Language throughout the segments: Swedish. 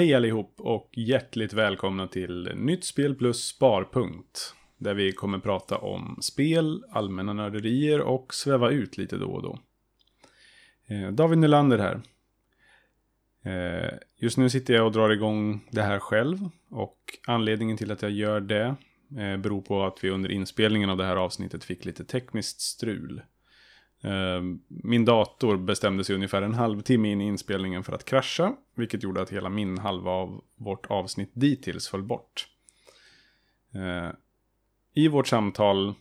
Hej allihop och hjärtligt välkomna till Nytt Spel plus Sparpunkt. Där vi kommer prata om spel, allmänna nörderier och sväva ut lite då och då. Eh, David Nylander här. Eh, just nu sitter jag och drar igång det här själv. Och anledningen till att jag gör det eh, beror på att vi under inspelningen av det här avsnittet fick lite tekniskt strul. Min dator bestämde sig ungefär en halvtimme in i inspelningen för att krascha. Vilket gjorde att hela min halva av vårt avsnitt dittills föll bort. I vårt samtal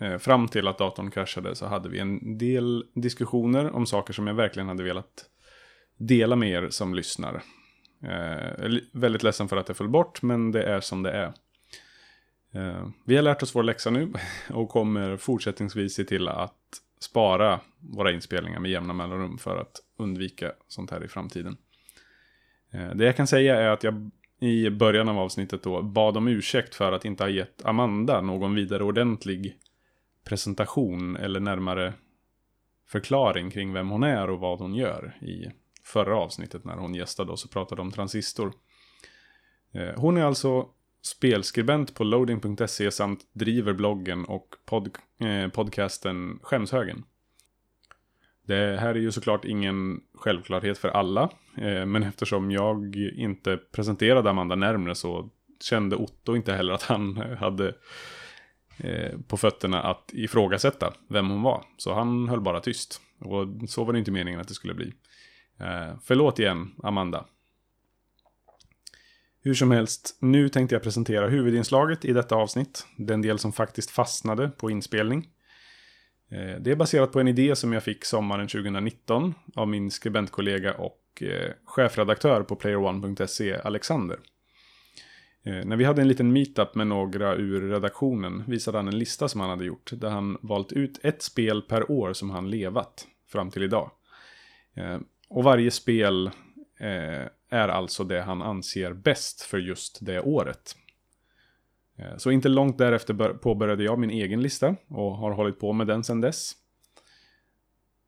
eh, fram till att datorn kraschade så hade vi en del diskussioner om saker som jag verkligen hade velat dela med er som lyssnar. Eh, väldigt ledsen för att det föll bort men det är som det är. Eh, vi har lärt oss vår läxa nu och kommer fortsättningsvis se till att spara våra inspelningar med jämna mellanrum för att undvika sånt här i framtiden. Eh, det jag kan säga är att jag i början av avsnittet då bad om ursäkt för att inte ha gett Amanda någon vidare ordentlig presentation eller närmare förklaring kring vem hon är och vad hon gör i förra avsnittet när hon gästade oss och pratade om transistor. Eh, hon är alltså spelskribent på loading.se samt driver bloggen och pod eh, podcasten Skämshögen. Det här är ju såklart ingen självklarhet för alla, eh, men eftersom jag inte presenterade Amanda närmre så kände Otto inte heller att han hade eh, på fötterna att ifrågasätta vem hon var. Så han höll bara tyst. Och så var det inte meningen att det skulle bli. Eh, förlåt igen, Amanda. Hur som helst, nu tänkte jag presentera huvudinslaget i detta avsnitt. Den del som faktiskt fastnade på inspelning. Eh, det är baserat på en idé som jag fick sommaren 2019 av min skribentkollega och eh, chefredaktör på playerone.se, Alexander. Eh, när vi hade en liten meetup med några ur redaktionen visade han en lista som han hade gjort. Där han valt ut ett spel per år som han levat fram till idag. Och varje spel är alltså det han anser bäst för just det året. Eh, så inte långt därefter påbörjade jag min egen lista och har hållit på med den sedan dess.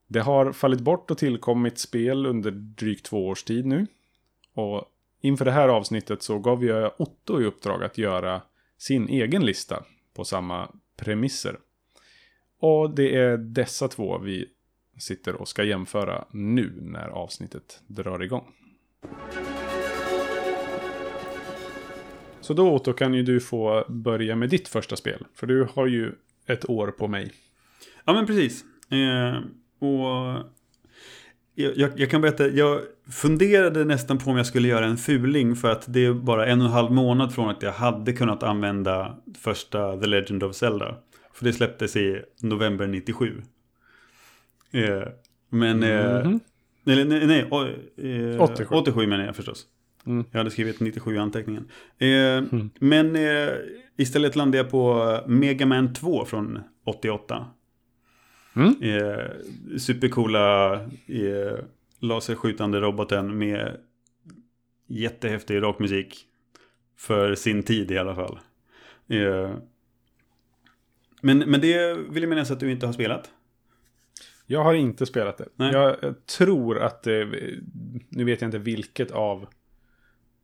Det har fallit bort och tillkommit spel under drygt två års tid nu. Och inför det här avsnittet så gav jag Otto i uppdrag att göra sin egen lista på samma premisser. Och det är dessa två vi sitter och ska jämföra nu när avsnittet drar igång. Så då Otto kan ju du få börja med ditt första spel. För du har ju ett år på mig. Ja men precis. Eh, och jag, jag, jag, kan berätta, jag funderade nästan på om jag skulle göra en fuling för att det är bara en och en halv månad från att jag hade kunnat använda första The Legend of Zelda. För det släpptes i november 97. Eh, men... Mm -hmm. Eller nej, nej eh, 87. 87 menar jag förstås. Mm. Jag hade skrivit 97 i anteckningen. Eh, mm. Men eh, istället landade jag på Mega Man 2 från 88. Mm. Eh, supercoola eh, laserskjutande roboten med jättehäftig rockmusik. För sin tid i alla fall. Eh, men, men det vill jag minnas att du inte har spelat. Jag har inte spelat det. Nej. Jag tror att det, nu vet jag inte vilket av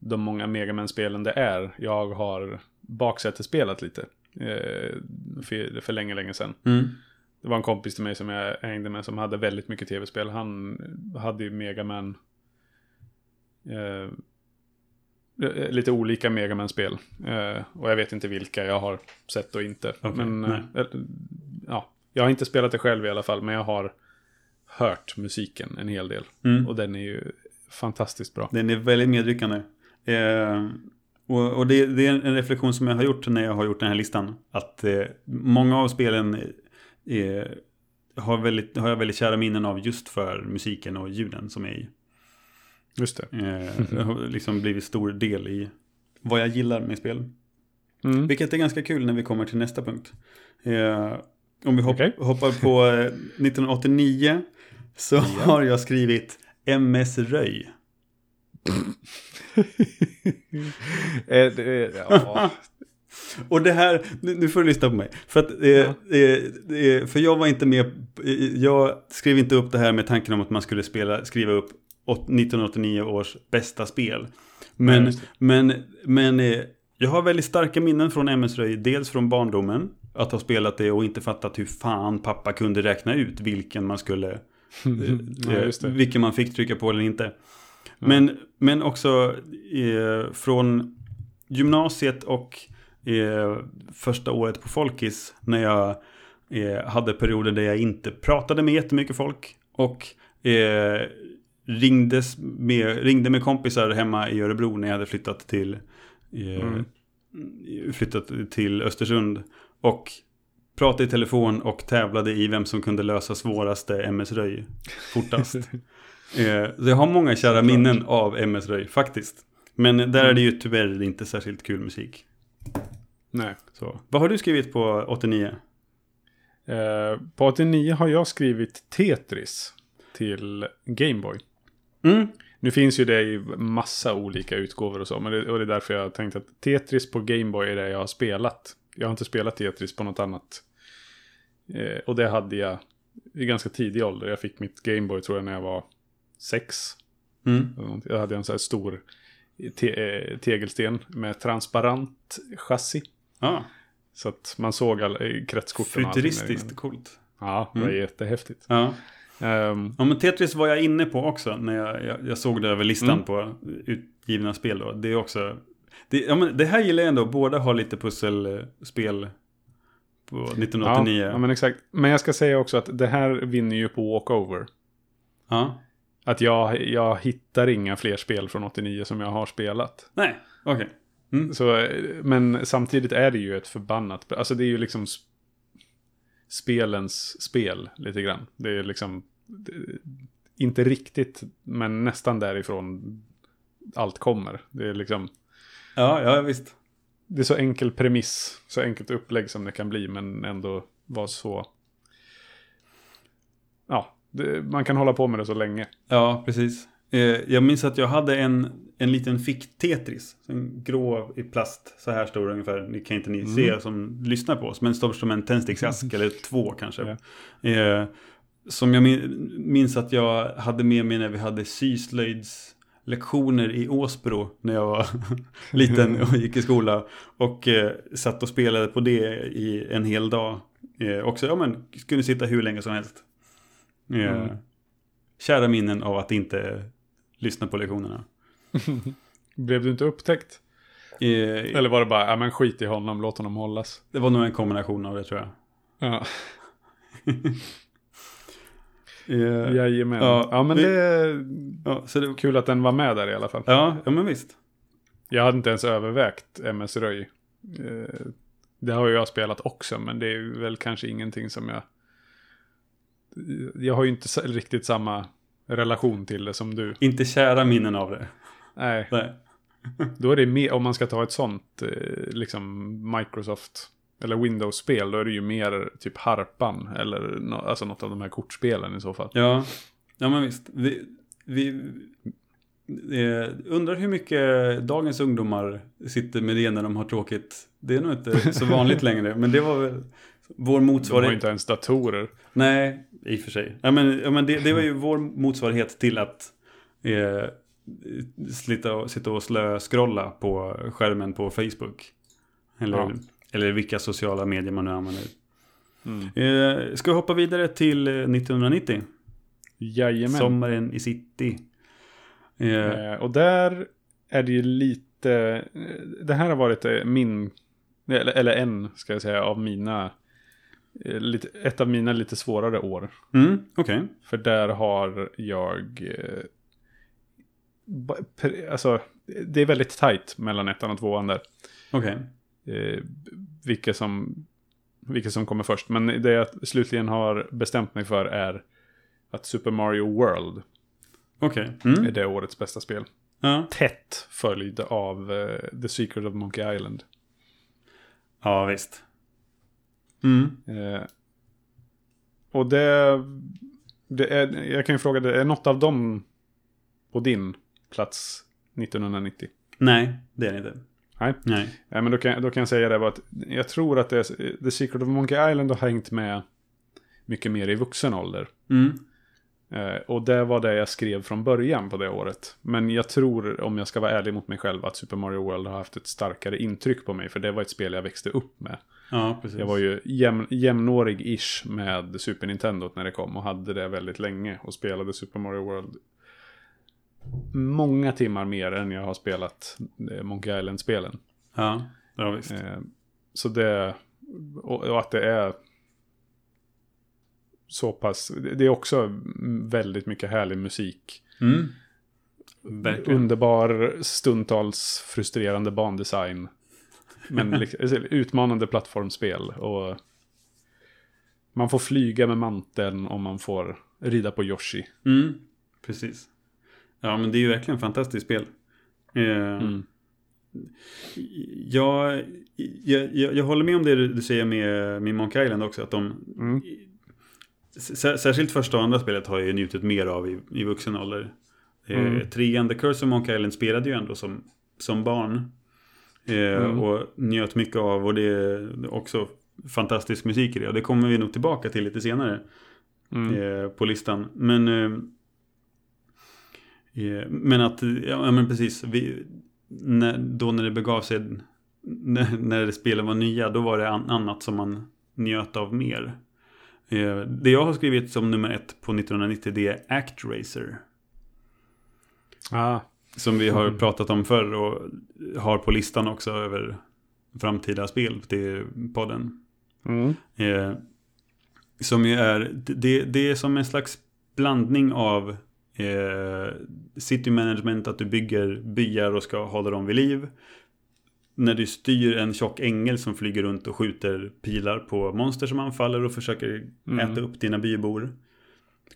de många Megaman-spelen det är. Jag har baksätesspelat lite. Eh, för, för länge, länge sedan. Mm. Det var en kompis till mig som jag hängde med som hade väldigt mycket tv-spel. Han hade ju Megaman. Eh, lite olika Megaman-spel. Eh, och jag vet inte vilka jag har sett och inte. Okay, men eh, ja, jag har inte spelat det själv i alla fall, men jag har hört musiken en hel del. Mm. Och den är ju fantastiskt bra. Den är väldigt medryckande. Eh, och, och det, det, är en reflektion som jag har gjort när jag har gjort den här listan. Att eh, många av spelen eh, har, väldigt, har jag väldigt kära minnen av just för musiken och ljuden som är i. Just det. Eh, det har liksom blivit stor del i vad jag gillar med spel. Mm. Vilket är ganska kul när vi kommer till nästa punkt. Eh, Om vi hopp, Okej. hoppar på eh, 1989 så har jag skrivit MS Röj. Eh, det- ja. Och det här, nu får du lyssna på mig. För, att, eh, Ja. eh, eh, för jag var inte med, eh, jag skrev inte upp det här med tanken om att man skulle spela, skriva upp åt- 1989 års bästa spel. Men, det. men, men jag har väldigt starka minnen från MS Röj. Dels från barndomen, att ha spelat det och inte fattat hur fan pappa kunde räkna ut vilken man skulle Ja, vilken man fick trycka på eller inte. Men, men också eh, från gymnasiet och eh, första året på Folkis när jag eh, hade perioder där jag inte pratade med jättemycket folk och eh, ringdes med, ringde med kompisar hemma i Örebro när jag hade flyttat till, eh, Mm. flyttat till Östersund och pratade i telefon och tävlade i vem som kunde lösa svåraste MS Röj fortast. Eh, jag har många kära minnen av MS Röj faktiskt. Men där är det ju tyvärr inte särskilt kul musik. Nej. Så. Vad har du skrivit på 89? Eh, på 89 har jag skrivit Tetris till Gameboy. Mm. Nu finns ju det i massa olika utgåvor och så. Men det, och det är därför jag har tänkt att Tetris på Gameboy är det jag har spelat. Jag har inte spelat Tetris på något annat. Eh, och det hade jag i ganska tidig ålder. Jag fick mitt Gameboy tror jag när jag var sex. Mm. Jag hade en sån här stor te eh, tegelsten med transparent chassi. Ja, Så att man såg alla eh, kretskorten. futuristiskt coolt. Ja, det var Mm. jättehäftigt. Ja. Ehm, ja, men Tetris var jag inne på också när jag, jag, jag såg det över listan Mm. på utgivna spel då. Det är också... Det, ja, men det här gillar jag ändå. Båda har lite pusselspel på 1989. Ja, ja, men exakt. Men jag ska säga också att det här vinner ju på walkover. Ja. Att jag, jag hittar inga fler spel från 89 som jag har spelat. Nej, okej. Mm. Så, eh, men samtidigt är det ju ett förbannat... Alltså det är ju liksom sp- spelens spel lite grann. Det är liksom... Det, inte riktigt, men nästan därifrån allt kommer. Det är liksom... Ja, ja, visst. Det är så enkel premiss, så enkelt upplägg som det kan bli, men ändå vara så... Ja, det, man kan hålla på med det så länge. Ja, precis. Eh, jag minns att jag hade en, en liten fick-Tetris. En grå i plast, så här stor ungefär. Det kan inte ni Mm. se som lyssnar på oss. Men stor som en tändsticksask, eller två kanske. Eh, som jag min- minns att jag hade med mig när vi hade syslöjdslektioner i Åsbro. När jag var liten och gick i skola. Och eh, satt och spelade på det i en hel dag. Eh, också, ja men, kunde sitta hur länge som helst. Eh, Mm. Kära minnen av att inte lyssna på lektionerna. Blev du inte upptäckt? Eh, Eller var det bara, ja men skit i honom, låt honom hållas? det var nog en kombination av det tror jag. Ja, Eh, jajamän. Ja, Ja, men vi- det ja, så det, kul att den var med där i alla fall. ja, ja, men visst. Jag hade inte ens övervägt MS Röj. Eh, Det har ju jag spelat också, men det är väl kanske ingenting som jag... Jag har ju inte riktigt samma relation till det som du. Inte kära minnen av det. Nej, Nej. då är det mer, om man ska ta ett sånt, eh, liksom Microsoft eller Windows-spel, då är det ju mer typ Harpan eller no, alltså något av de här kortspelen i så fall. Ja, ja men visst. Vi, vi eh, undrar hur mycket dagens ungdomar sitter med det när de har tråkigt. Det är nog inte så vanligt längre, men det var väl vår De har ju motsvarighet. inte ens datorer. Nej, i och för sig. Ja, men, ja, men det, det var ju vår motsvarighet till att eh, slita och, sitta och slö scrolla på skärmen på Facebook. Eller, Ja. eller vilka sociala medier man nu använder. Mm. Eh, ska vi hoppa vidare till eh, 1990? Jajamän. Sommaren i city. Eh, Eh, och där är det ju lite... eh, Det här har varit eh, min... Eller, eller en, ska jag säga, av mina... eh, Lite, ett av mina lite svårare år. mm, Okej. För där har jag... eh, Alltså, det är väldigt tajt mellan ettan och tvåan där. Okej. Eh, vilka, som, vilka som kommer först. Men det jag slutligen har bestämt mig för är att Super Mario World är Mm. det årets bästa spel. Ja. tätt följd av The Secret of Monkey Island. ja, visst. Mm. Eh, och det, det är, jag kan ju fråga, det är något av dem på din plats 1990? Nej, det är det inte. Nej. Nej. Ja, men då, kan, då kan jag säga det bara att jag tror att det är, The Secret of Monkey Island har hängt med mycket mer i vuxen ålder. Mm. Eh, och det var det jag skrev från början på det året. Men jag tror, om jag ska vara ärlig mot mig själv, att Super Mario World har haft ett starkare intryck på mig. För det var ett spel jag växte upp med. Ja, precis. Jag var ju jäm, jämnårig-ish med Super Nintendo när det kom och hade det väldigt länge. Och spelade Super Mario World många timmar mer än jag har spelat eh, Monkey Island-spelen. Ja, ja visst. Eh, så det, och, och att det är så pass, det är också väldigt mycket härlig musik. Mm. Underbar, stundtals frustrerande bandesign. Men liksom, utmanande plattformspel. Och man får flyga med manteln och man får rida på Yoshi. Mm. Precis. Ja, men det är ju verkligen fantastiskt spel. Eh, Mm. jag, jag, jag, jag håller med om det du säger med, med Monkey Island också. Att de, Mm. Sär- Särskilt första och andra spelet har jag ju njutit mer av i, i vuxen ålder. Eh, Mm. trean, The Curse of Monkey Island spelade ju ändå som, som barn. Eh, Mm. Och njöt mycket av och det är också fantastisk musik i det. Och det kommer vi nog tillbaka till lite senare Mm. eh, på listan. Men, eh, eh, men att, ja men precis, vi, när, då när det begav sig, när, när spelen var nya, då var det an, annat som man njöt av mer. Eh, det jag har skrivit som nummer ett på 1990 det är Act Racer. Ah, Som vi har pratat om förr och har på listan också över framtida spel till podden. mm. Eh, som ju är, det, det är som en slags blandning av eh, city management, att du bygger byar och ska hålla dem vid liv. När du styr en tjock ängel som flyger runt och skjuter pilar på monster som anfaller och försöker Mm. äta upp dina bybor.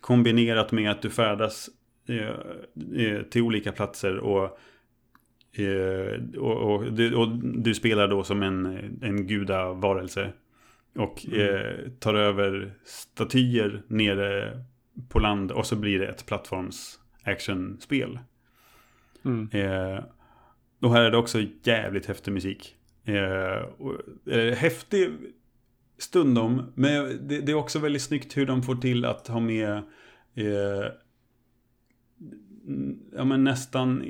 Kombinerat med att du färdas eh, eh, till olika platser och Eh, och, och, du, och du spelar då som en, en gudavarelse. Och Mm. eh, tar över statyer nere på land och så blir det ett plattforms actionspel. Mm. Och här är det också jävligt häftig musik. Eh, eh, häftig stundom, men det, det är också väldigt snyggt hur de får till att ha med eh, ja, men nästan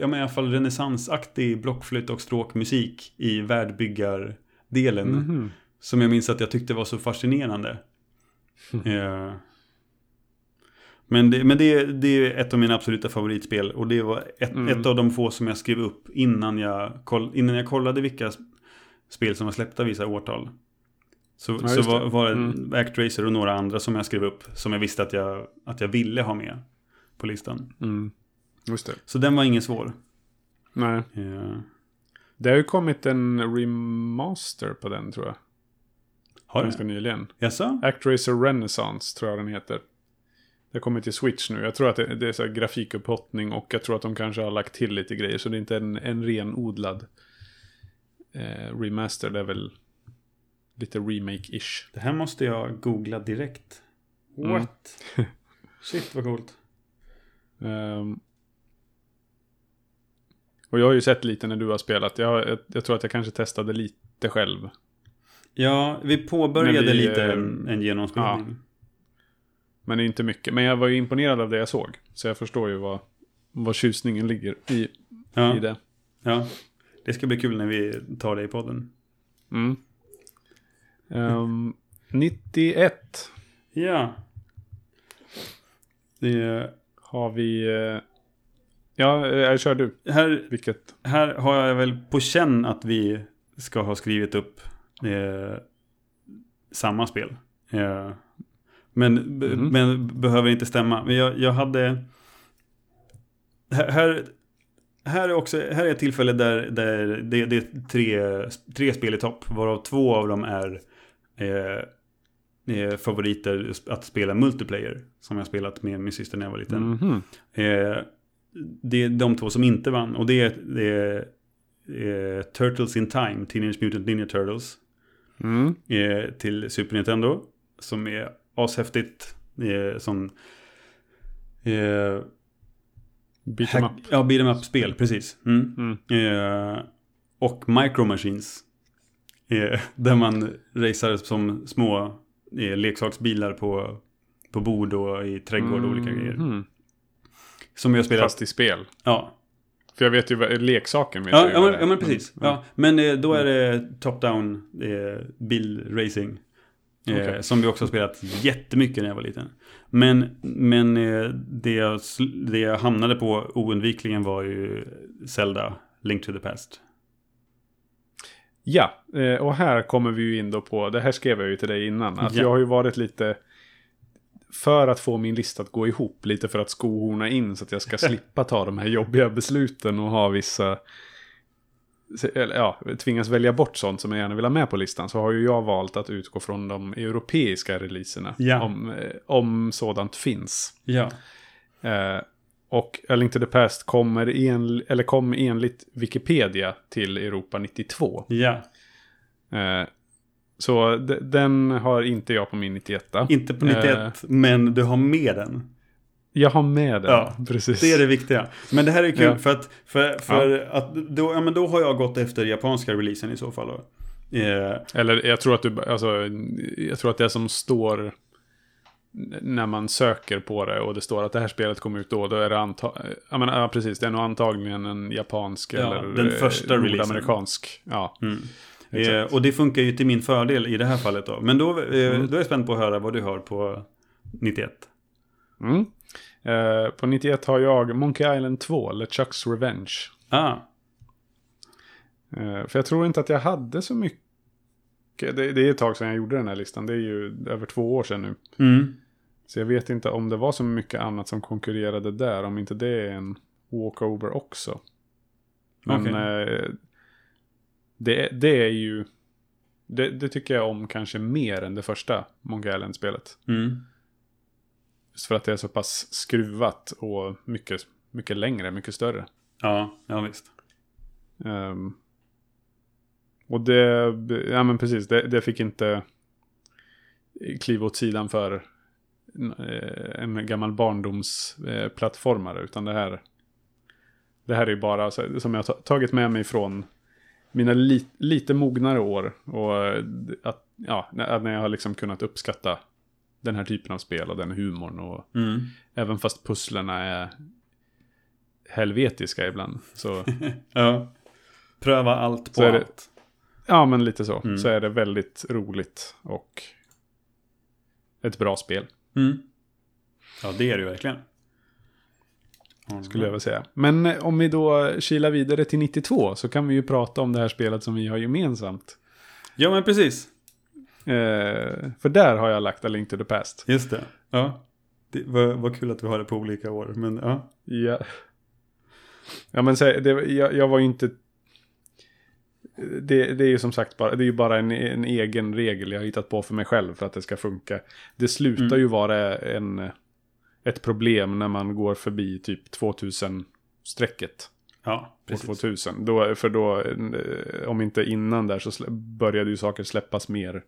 ja, men i alla fall renässansaktig blockflöjt och stråkmusik i världbyggardelen. Mhm. Som jag minns att jag tyckte var så fascinerande. Eh, men det, men det, det är ett av mina absoluta favoritspel. Och det var ett, Mm. ett av de få som jag skrev upp innan jag, koll, innan jag kollade vilka spel som var släppta vissa årtal. Så, Ja, så var, det. var det Mm. Actracer och några andra som jag skrev upp. Som jag visste att jag, att jag ville ha med på listan. Mm. Just det. Så den var ingen svår. Nej. Eh, Det har ju kommit en remaster på den tror jag. har Ganska nyligen. Jaså? Actracer Renaissance tror jag den heter. Det kommit till Switch nu. Jag tror att det, det är så grafikupphottning och jag tror att de kanske har lagt till lite grejer. Så det är inte en, en renodlad eh, remaster. Det är väl lite remake-ish. Det här måste jag googla direkt. Mm. What? Shit vad coolt. Ehm. och jag har ju sett lite när du har spelat. Jag, jag, jag tror att jag kanske testade lite själv. Ja, vi påbörjade vi, lite en, en genomspelning. Men det är inte mycket. Men jag var ju imponerad av det jag såg. Så jag förstår ju vad, vad tjusningen ligger i, Ja, i det. ja. Det ska bli kul när vi tar det i podden. Mm. Ehm, 91 Ja. Det, har vi... eh, ja, jag kör du. här, Vilket? här har jag väl på känn att vi ska ha skrivit upp eh, samma spel. Eh, men, Mhm. men behöver inte stämma. Men jag, jag hade... Här, här, är också här är ett tillfälle där, där det, det är tre, tre spel i topp. Varav två av dem är eh, eh, favoriter att spela multiplayer. Som jag spelat med min syster när jag var liten. Mhm. Eh, det är de två som inte vann. Och det är, det är eh, Turtles in Time, Teenage Mutant Ninja Turtles. Mm. Eh, till Super Nintendo. Som är ashäftigt. Eh, som... Eh, Beat 'em up. Ja, beat'em up-spel, precis. Mm. Mm. Eh, och Micro Machines. Eh, där man racear som små eh, leksaksbilar på, på bord och i trädgård och olika grejer. Mhm. Som jag spelat. Fast i spel. Ja, För jag vet ju vad, leksaken vet ja, jag ja, men, ja men precis. Mm. Ja. Men eh, då är det top-down eh, Eh, Okej. Som vi också har spelat jättemycket när jag var liten. Men, men eh, det, jag, det jag hamnade på oundvikligen var ju Zelda, Link to the Past. Ja, eh, och här kommer vi ju in då på, det här skrev jag ju till dig innan, att Ja. jag har ju varit lite, för att få min lista att gå ihop, lite för att skohorna in så att jag ska slippa ta de här jobbiga besluten och ha vissa, eller ja, tvingas välja bort sånt som jag gärna vill ha med på listan, så har ju jag valt att utgå från de europeiska releaserna, Ja. om, eh, om sådant finns. Ja. Eh, och A Link to the Past kommer en, eller kom enligt Wikipedia till Europa 92. Ja. Eh, så den har inte jag på min 91. Inte på 91, men du har med den. Jag har med den, Ja, precis. Det är det viktiga. Men det här är kul Ja. för att, för, för att då, ja, men då har jag gått efter japanska releasen i så fall. Eh, Eller jag tror att du, alltså, jag tror att det som står när man söker på det och det står att det här spelet kom ut då, då är det antagligen, ja, men, ja precis, det är nog antagligen en japansk Ja, eller den eh, första nordamerikansk. Ja, mm. Eh, och det funkar ju till min fördel i det här fallet då. Men då, eh, Mm. då är jag spänd på att höra vad du har på 91. Mm. Eh, på 91 har jag Monkey Island 2, LeChucks Revenge. Ah, Eh, för jag tror inte att jag hade så mycket. Det, det är ett tag sedan jag gjorde den här listan. Det är ju över två år sedan nu. mm. Så jag vet inte om det var så mycket annat som konkurrerade där. Om inte det är en walkover också. Men Okej. eh, det, det är ju... Det, det tycker jag om kanske mer än det första Monkey Island-spelet. Mm. Just för att det är så pass skruvat och mycket, mycket längre, mycket större. Ja, ja visst. Ehm, och det, ja men precis, det, det fick inte kliva åt sidan för eh, en gammal barndomsplattformare. Utan det här, det här är bara som jag tagit med mig från mina li, lite mognare år. Och eh, att, ja, när jag har liksom kunnat uppskatta den här typen av spel och den humorn. Och Mm. även fast pusslerna är helvetiska ibland. Så Ja. Pröva allt på är det- allt. Ja, men lite så. Mm. Så är det väldigt roligt och ett bra spel, Mm. Ja, det är det ju verkligen. skulle jag vilja säga. Men eh, om vi då kilar vidare till 92 så kan vi ju prata om det här spelet som vi har gemensamt. Ja, men precis. Eh, för där har jag lagt A Link to the Past. Just det. Ja. Det var, var kul att vi har det på olika år, men ja. Ja, ja men så, det, jag, jag var ju inte... Det, det är ju som sagt bara, det är ju bara en, en egen regel jag har hittat på för mig själv för att det ska funka. Det slutar Mm. ju vara en, ett problem när man går förbi typ 2000-strecket. Ja, precis. 2000. Då, för då, eh, om inte innan där, så började ju saker släppas mer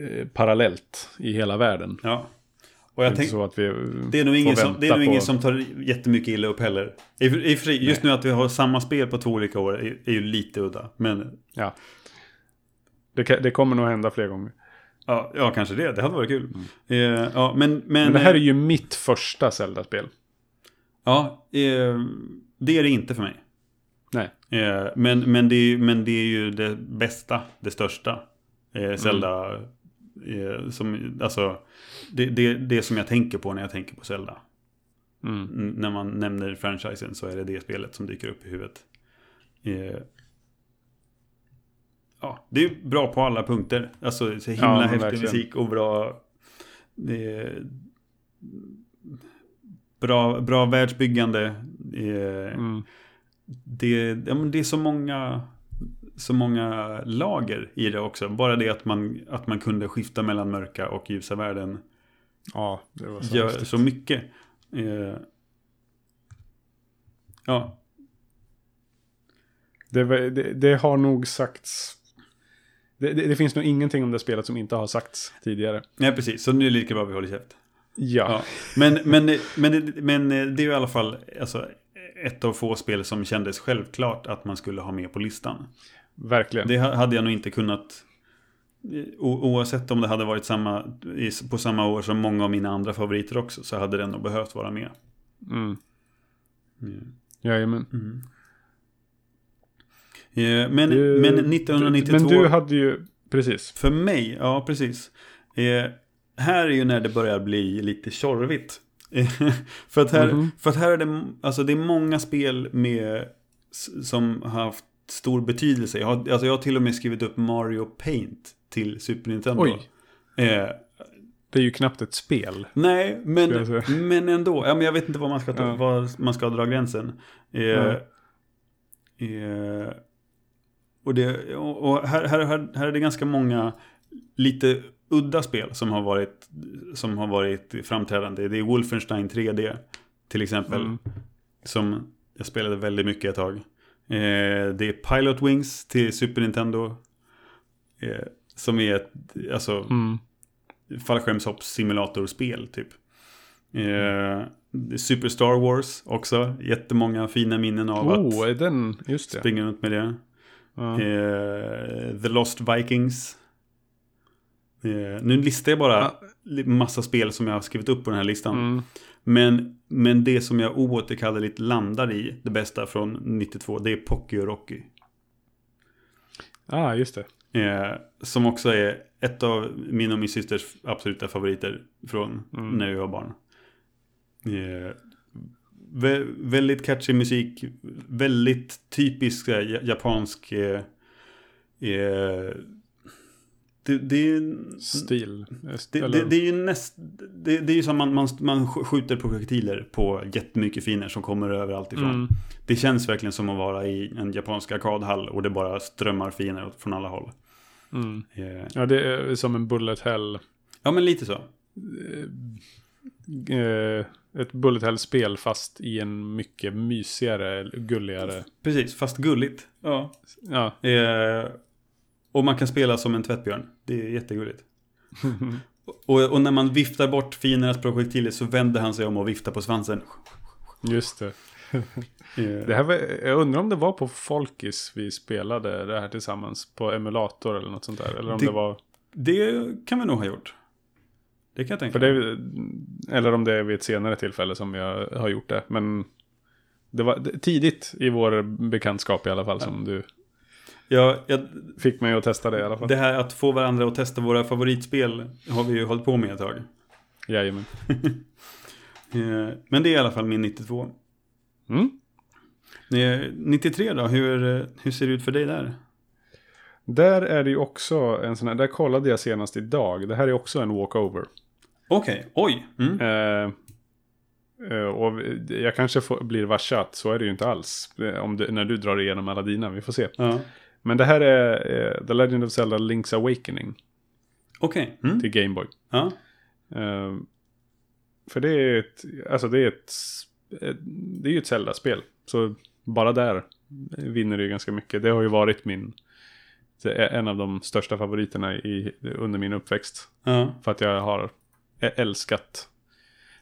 eh, parallellt i hela världen. Ja. Och jag tänk, så att vi det är nog ingen, som, det är nog ingen på- som tar jättemycket illa upp heller. I, i, just nu att vi har samma spel på två olika år är, är ju lite udda. Men Ja. Det, det kommer nog hända fler gånger. ja, ja kanske det. Det hade varit kul. Eh, ja, men, men, Men det här är ju mitt första Zelda-spel. Ja, eh, det är det inte för mig. Nej. Eh, men, men, det är, men det är ju det bästa, det största. Eh, Zelda. Eh, som, alltså, det, det, det som jag tänker på när jag tänker på Zelda. Mm. När man nämner franchisen så är det det spelet som dyker upp i huvudet. Eh, ja, det är bra på alla punkter. Alltså så himla Ja, häftig verkligen. musik och bra... Bra, bra världsbyggande. Eh, Mm. det, ja, men det är så många, så många lager i det också. Bara det att man, att man kunde skifta mellan mörka och ljusa världen Ja, det var så gör häftigt. så mycket. Eh, ja, Det, det, det har nog sagts... Det, det, det finns nog ingenting om det spelet som inte har sagts tidigare. Nej, precis. Så nu är det lika bra vi håller käft. Ja. Ja. Men, men, men, men det är ju i alla fall alltså, ett av få spel som kändes självklart att man skulle ha med på listan. Verkligen. Det ha- hade jag nog inte kunnat Oavsett om det hade varit samma, på samma år som många av mina andra favoriter också så hade den nog behövt vara med. Mm. Mm. Jajamän. Eh, Men, Du- men 1992 Men du hade ju, precis. För mig, ja precis. Eh, här är ju när det börjar bli lite tjorvigt. För, att här, Mhm. för att här är det, alltså det är många spel med, som har haft stor betydelse. Jag har, alltså jag har till och med skrivit upp Mario Paint till Super Nintendo. Oj. Eh, Det är ju knappt ett spel. nej, men, men ändå. Ja, men jag vet inte var man ska, ta, Ja. var man ska dra gränsen. Eh, Ja. eh, och det, och och här, här, här, här är det ganska många lite udda spel som har varit, som har varit framträdande. Det är Wolfenstein 3D till exempel. Mm. Som jag spelade väldigt mycket ett tag. Eh, det är Pilot Wings till Super Nintendo. Eh, som är ett alltså, Mm. fallskärmshoppssimulatorspel typ. Är Super Star Wars också. Jättemånga fina minnen av Oh, att är den, just det. springa runt med det. Ja. Eh, The Lost Vikings. Eh, nu listar jag bara li- massa spel som jag har skrivit upp på den här listan. Mm. Men, men det som jag oåterkalleligt landar i, det bästa från 92, det är Pocky och Rocky. Ah, just det. Eh, som också är ett av min och min systers absoluta favoriter från Mm. när vi var barn. Eh, vä- väldigt catchy musik, väldigt typisk ja- japansk... Eh, eh, det, det, är- Stil. det, det, det är ju näst, det, är ju som man, man, man sk- skjuter projektiler på jättemycket finer som kommer överallt ifrån. Mm. Det känns verkligen som att vara i en japansk arkadhall och det bara strömmar finer från alla håll. Mm. Eh, Ja, det är som en bullet hell. ja, men lite så. Eh, ett bullet hell-spel fast i en mycket mysigare, gulligare. Precis, fast gulligt. Ja. Ja, Eh, och man kan spela som en tvättbjörn. Det är jättegulligt. och, och när man viftar bort fiendernas projektiler så vänder han sig om och viftar på svansen. just det. Det här var, jag undrar om det var på Folkis vi spelade det här tillsammans. På emulator eller något sånt där. Eller om det, Det- var... det kan vi nog ha gjort. Det kan jag tänka det, eller om det är vid ett senare tillfälle som jag har gjort det. Men det var tidigt i vår bekantskap i alla fall som du Ja, jag, fick mig att testa det i alla fall. det här att få varandra att testa våra favoritspel har vi ju hållit på med ett tag. Jajamän. Eh, men det är i alla fall min 92. Mm. Eh, 93 då, hur, eh, hur ser det ut för dig där? Där är det ju också en sån här, där kollade jag senast idag. Det här är också en walkover. Okej, oj. Mm. Eh, eh, och jag kanske får, blir varse att så är det ju inte alls. eh, Om du, när du drar igenom alla dina, vi får se. Ja. Men det här är eh, The Legend of Zelda Link's Awakening Okej. Mm. till Game Boy. Ja. Eh, för det är ett, alltså det är ett, ett det är ju ett Zelda-spel. Så bara där vinner det ju ganska mycket. Det har ju varit min, det är en av de största favoriterna i, under min uppväxt. ja. För att jag har älskat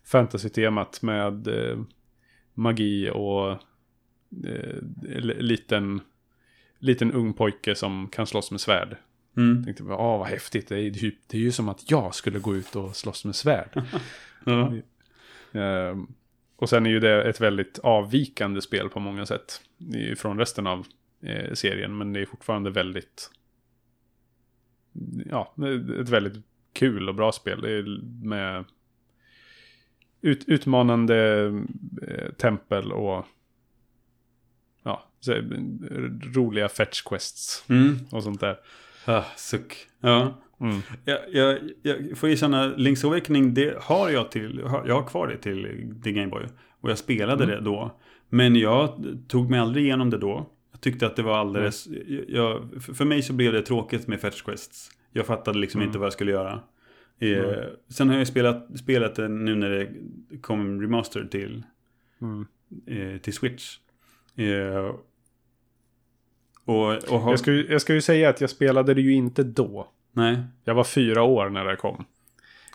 fantasy-temat med eh, magi och eh, liten, liten ung pojke som kan slåss med svärd. Mm. Tänkte bara, åh vad häftigt, det är, ju, det är ju som att jag skulle gå ut och slåss med svärd. Ja. Ehm, och sen är ju det ett väldigt avvikande spel på många sätt. Från resten av eh, serien. Men det är fortfarande väldigt... Ja, ett väldigt kul och bra spel. Det är med ut, utmanande eh, tempel och så, eh, roliga fetch quests Mm. och sånt där. Ah, suck. Ja. Mm. Jag, jag, jag får erkänna, Link's Awakening, det har jag till, jag har kvar det till, till Game Boy. Och jag spelade Mm. det då. Men jag tog mig aldrig igenom det då. Jag tyckte att det var alldeles, jag, för för mig så blev det tråkigt med Fetch Quests. Jag fattade liksom Mm. inte vad jag skulle göra. Eh, Mm. Sen har jag spelat, spelat det nu när det kom remaster till, Mm. eh, till Switch. Eh, Och, och har... Jag ska, ju, jag ska ju säga att jag spelade det ju inte då. Nej, Jag var fyra år när det kom.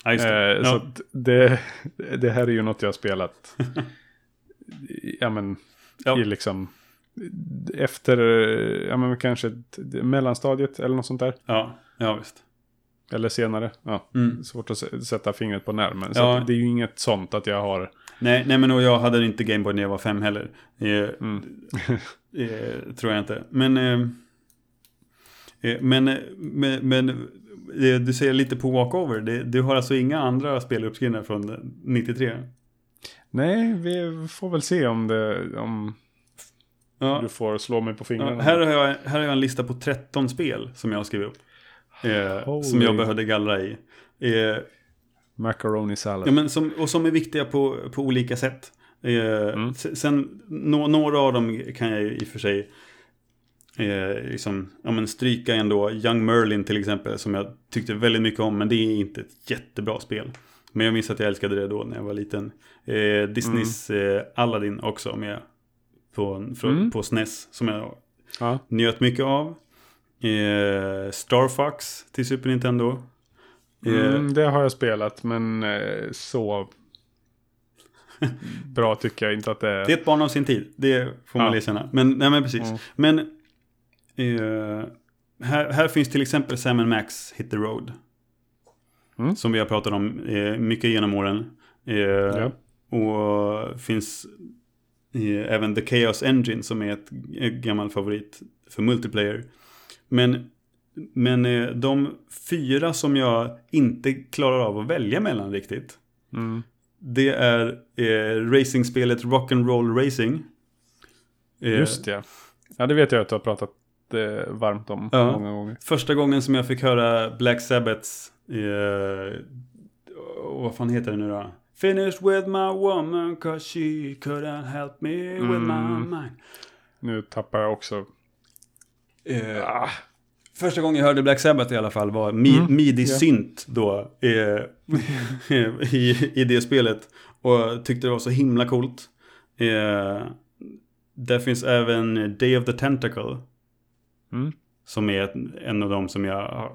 ja, det. Eh, Så ja. att det, det här är ju något jag har spelat. ja men, Ja. i liksom. Efter, ja men kanske mellanstadiet eller något sånt där. ja, ja, visst. Eller senare. Ja, Mm. svårt att sätta fingret på när. Men så Ja. det är ju inget sånt att jag har. Nej, nej, men och jag hade inte Gameboy när jag var fem heller. Eh, Mm. eh, tror jag inte. Men, eh, eh, men, eh, men, men eh, du säger lite på walkover. Det, du har alltså inga andra spel uppskrivna från 93? Nej, vi får väl se om det, om Ja. du får slå mig på Ja, fingrarna. här, har jag, här har jag en lista på 13 spel som jag har skrivit upp. Som jag behövde gallra i. Macaroni salad. ja, men som, och som är viktiga på, på olika sätt. Eh, Mm. Sen, nå, några av dem kan jag i och för sig eh, liksom, ja, men stryka ändå. Young Merlin till exempel, som jag tyckte väldigt mycket om, men det är inte ett jättebra spel. Men jag minns att jag älskade det då när jag var liten. Eh, Disneys eh, Aladdin också med på, från, Mm. på SNES, som jag Ja. njöt mycket av. Eh, Star Fox till Super Nintendo. Eh, Mm, det har jag spelat, men eh, så bra tycker jag inte att det är. Det är ett barn av sin tid, det får man Ja. erkänna. Men, nej, men precis. Mm. Men eh, här, här finns till exempel Sam Max Hit the Road. Mm. Som vi har pratat om eh, mycket genom åren. Eh, Ja. Och finns eh, även The Chaos Engine som är ett, ett gammal favorit för multiplayer. Men, men eh, de fyra som jag inte klarar av att välja mellan riktigt. Mm. Det är eh, racingspelet Rock'n'Roll Racing. Eh, Just det. Ja, det vet jag att du har pratat eh, varmt om Ja. många gånger. Första gången som jag fick höra Black Sabbaths... Eh, vad fan heter det nu då? Finished with my woman cause she couldn't help me with my Mm. mind. Nu tappar jag också. Eh, Ah, Första gången jag hörde Black Sabbath i alla fall var mi- Mm, midi-synt då eh, i, i det spelet. Och tyckte det var så himla coolt. Eh, där finns även Day of the Tentacle. mm. Som är en av dem som jag har...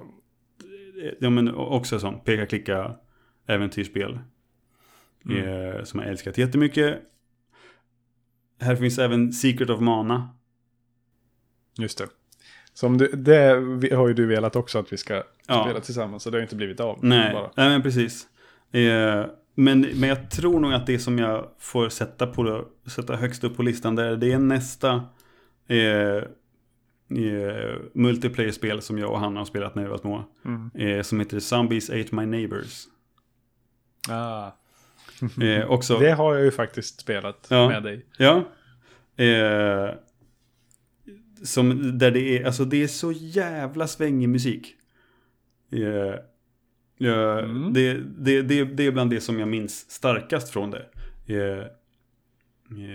Ja men också som peka-klicka äventyrsspel. Mm. Eh, som jag älskat jättemycket. Här finns även Secret of Mana. Just det. Som det, det har ju du velat också att vi ska Ja. spela tillsammans. Så det har inte blivit av. Nej, Bara. nej men precis. Eh, men, men jag tror nog att det som jag får sätta, på, sätta högst upp på listan där, det är nästa eh, eh, multiplayer-spel som jag och Hanna har spelat när vi var små. Mm. Eh, som heter Zombies Ate My Neighbors. Ah. Eh, också, Det har jag ju faktiskt spelat Ja. med dig. ja. Eh, som, där det är, alltså det är så jävla svängig musik. Eh, ja, Mm. det, det, det, det är bland det som jag minns starkast från det. Eh,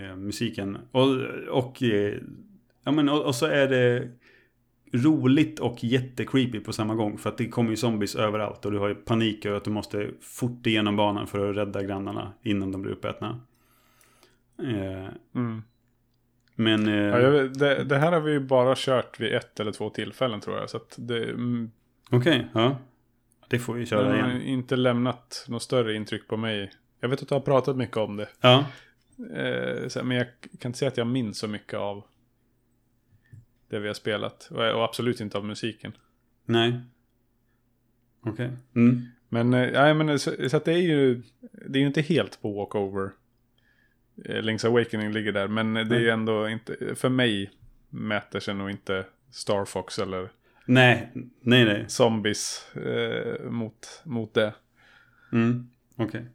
eh, musiken. Och, och, eh, ja, men, och, och så är det roligt och jättecreepy på samma gång. För att det kommer ju zombies överallt och du har ju panik över att du måste fort igenom banan för att rädda grannarna innan de blir uppätna. Eh, Mm. Men... Eh, Ja, jag, det, det här har vi ju bara kört vid ett eller två tillfällen tror jag. Så det mm, Okej, ja. Det får vi det köra har igen. inte lämnat något större intryck på mig. Jag vet att du har pratat mycket om det. Ja, Eh, men jag kan inte säga att jag minns så mycket av det vi har spelat. Och, absolut inte av musiken. nej. Okej. Mm. Men, eh, nej, men så, så att det är ju det är ju inte helt på walkover. Eh, Link's Awakening ligger där, men det är Nej. ändå inte, för mig mäter sig nog inte Star Fox eller Nej, nej, nej. Zombies eh, mot, mot det. Mm. Okej.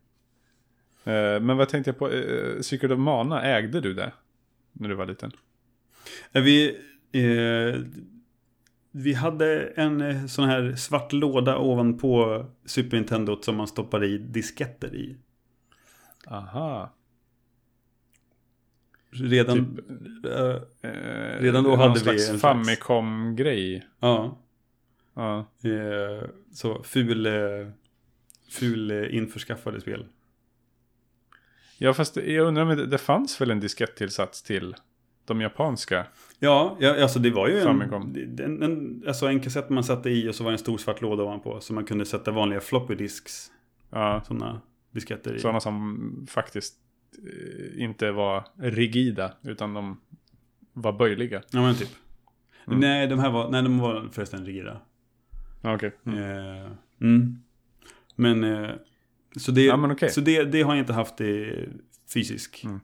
Eh, men vad tänkte jag på? Eh, Secret of Mana, ägde du det? När du var liten? Är Vi, eh, vi hade en eh, sån här svart låda ovanpå Super Nintendo som man stoppade i disketter i. Aha. Redan... Typ- Eh, Redan då hade vi en slags- Famicom-grej. ja. Ja. Eh, så ful, ful införskaffade spel. ja, fast jag undrar om det, det fanns väl en diskettillsats till De japanska. Ja, ja alltså det var ju en, Famicom. en, en, alltså en kassett man satte i och så var det en stor svart låda ovanpå. Så man kunde sätta vanliga floppy disks, Ja, sådana disketter i. sådana som faktiskt inte var rigida, utan de var böjliga. Ja men typ. Mm. Nej, de här var, nej, de var förresten rigida. Okej. Mm. Eh, mm. Men, eh, så, det, Ja, men okej. så det, det har jag inte haft i fysisk. Mm.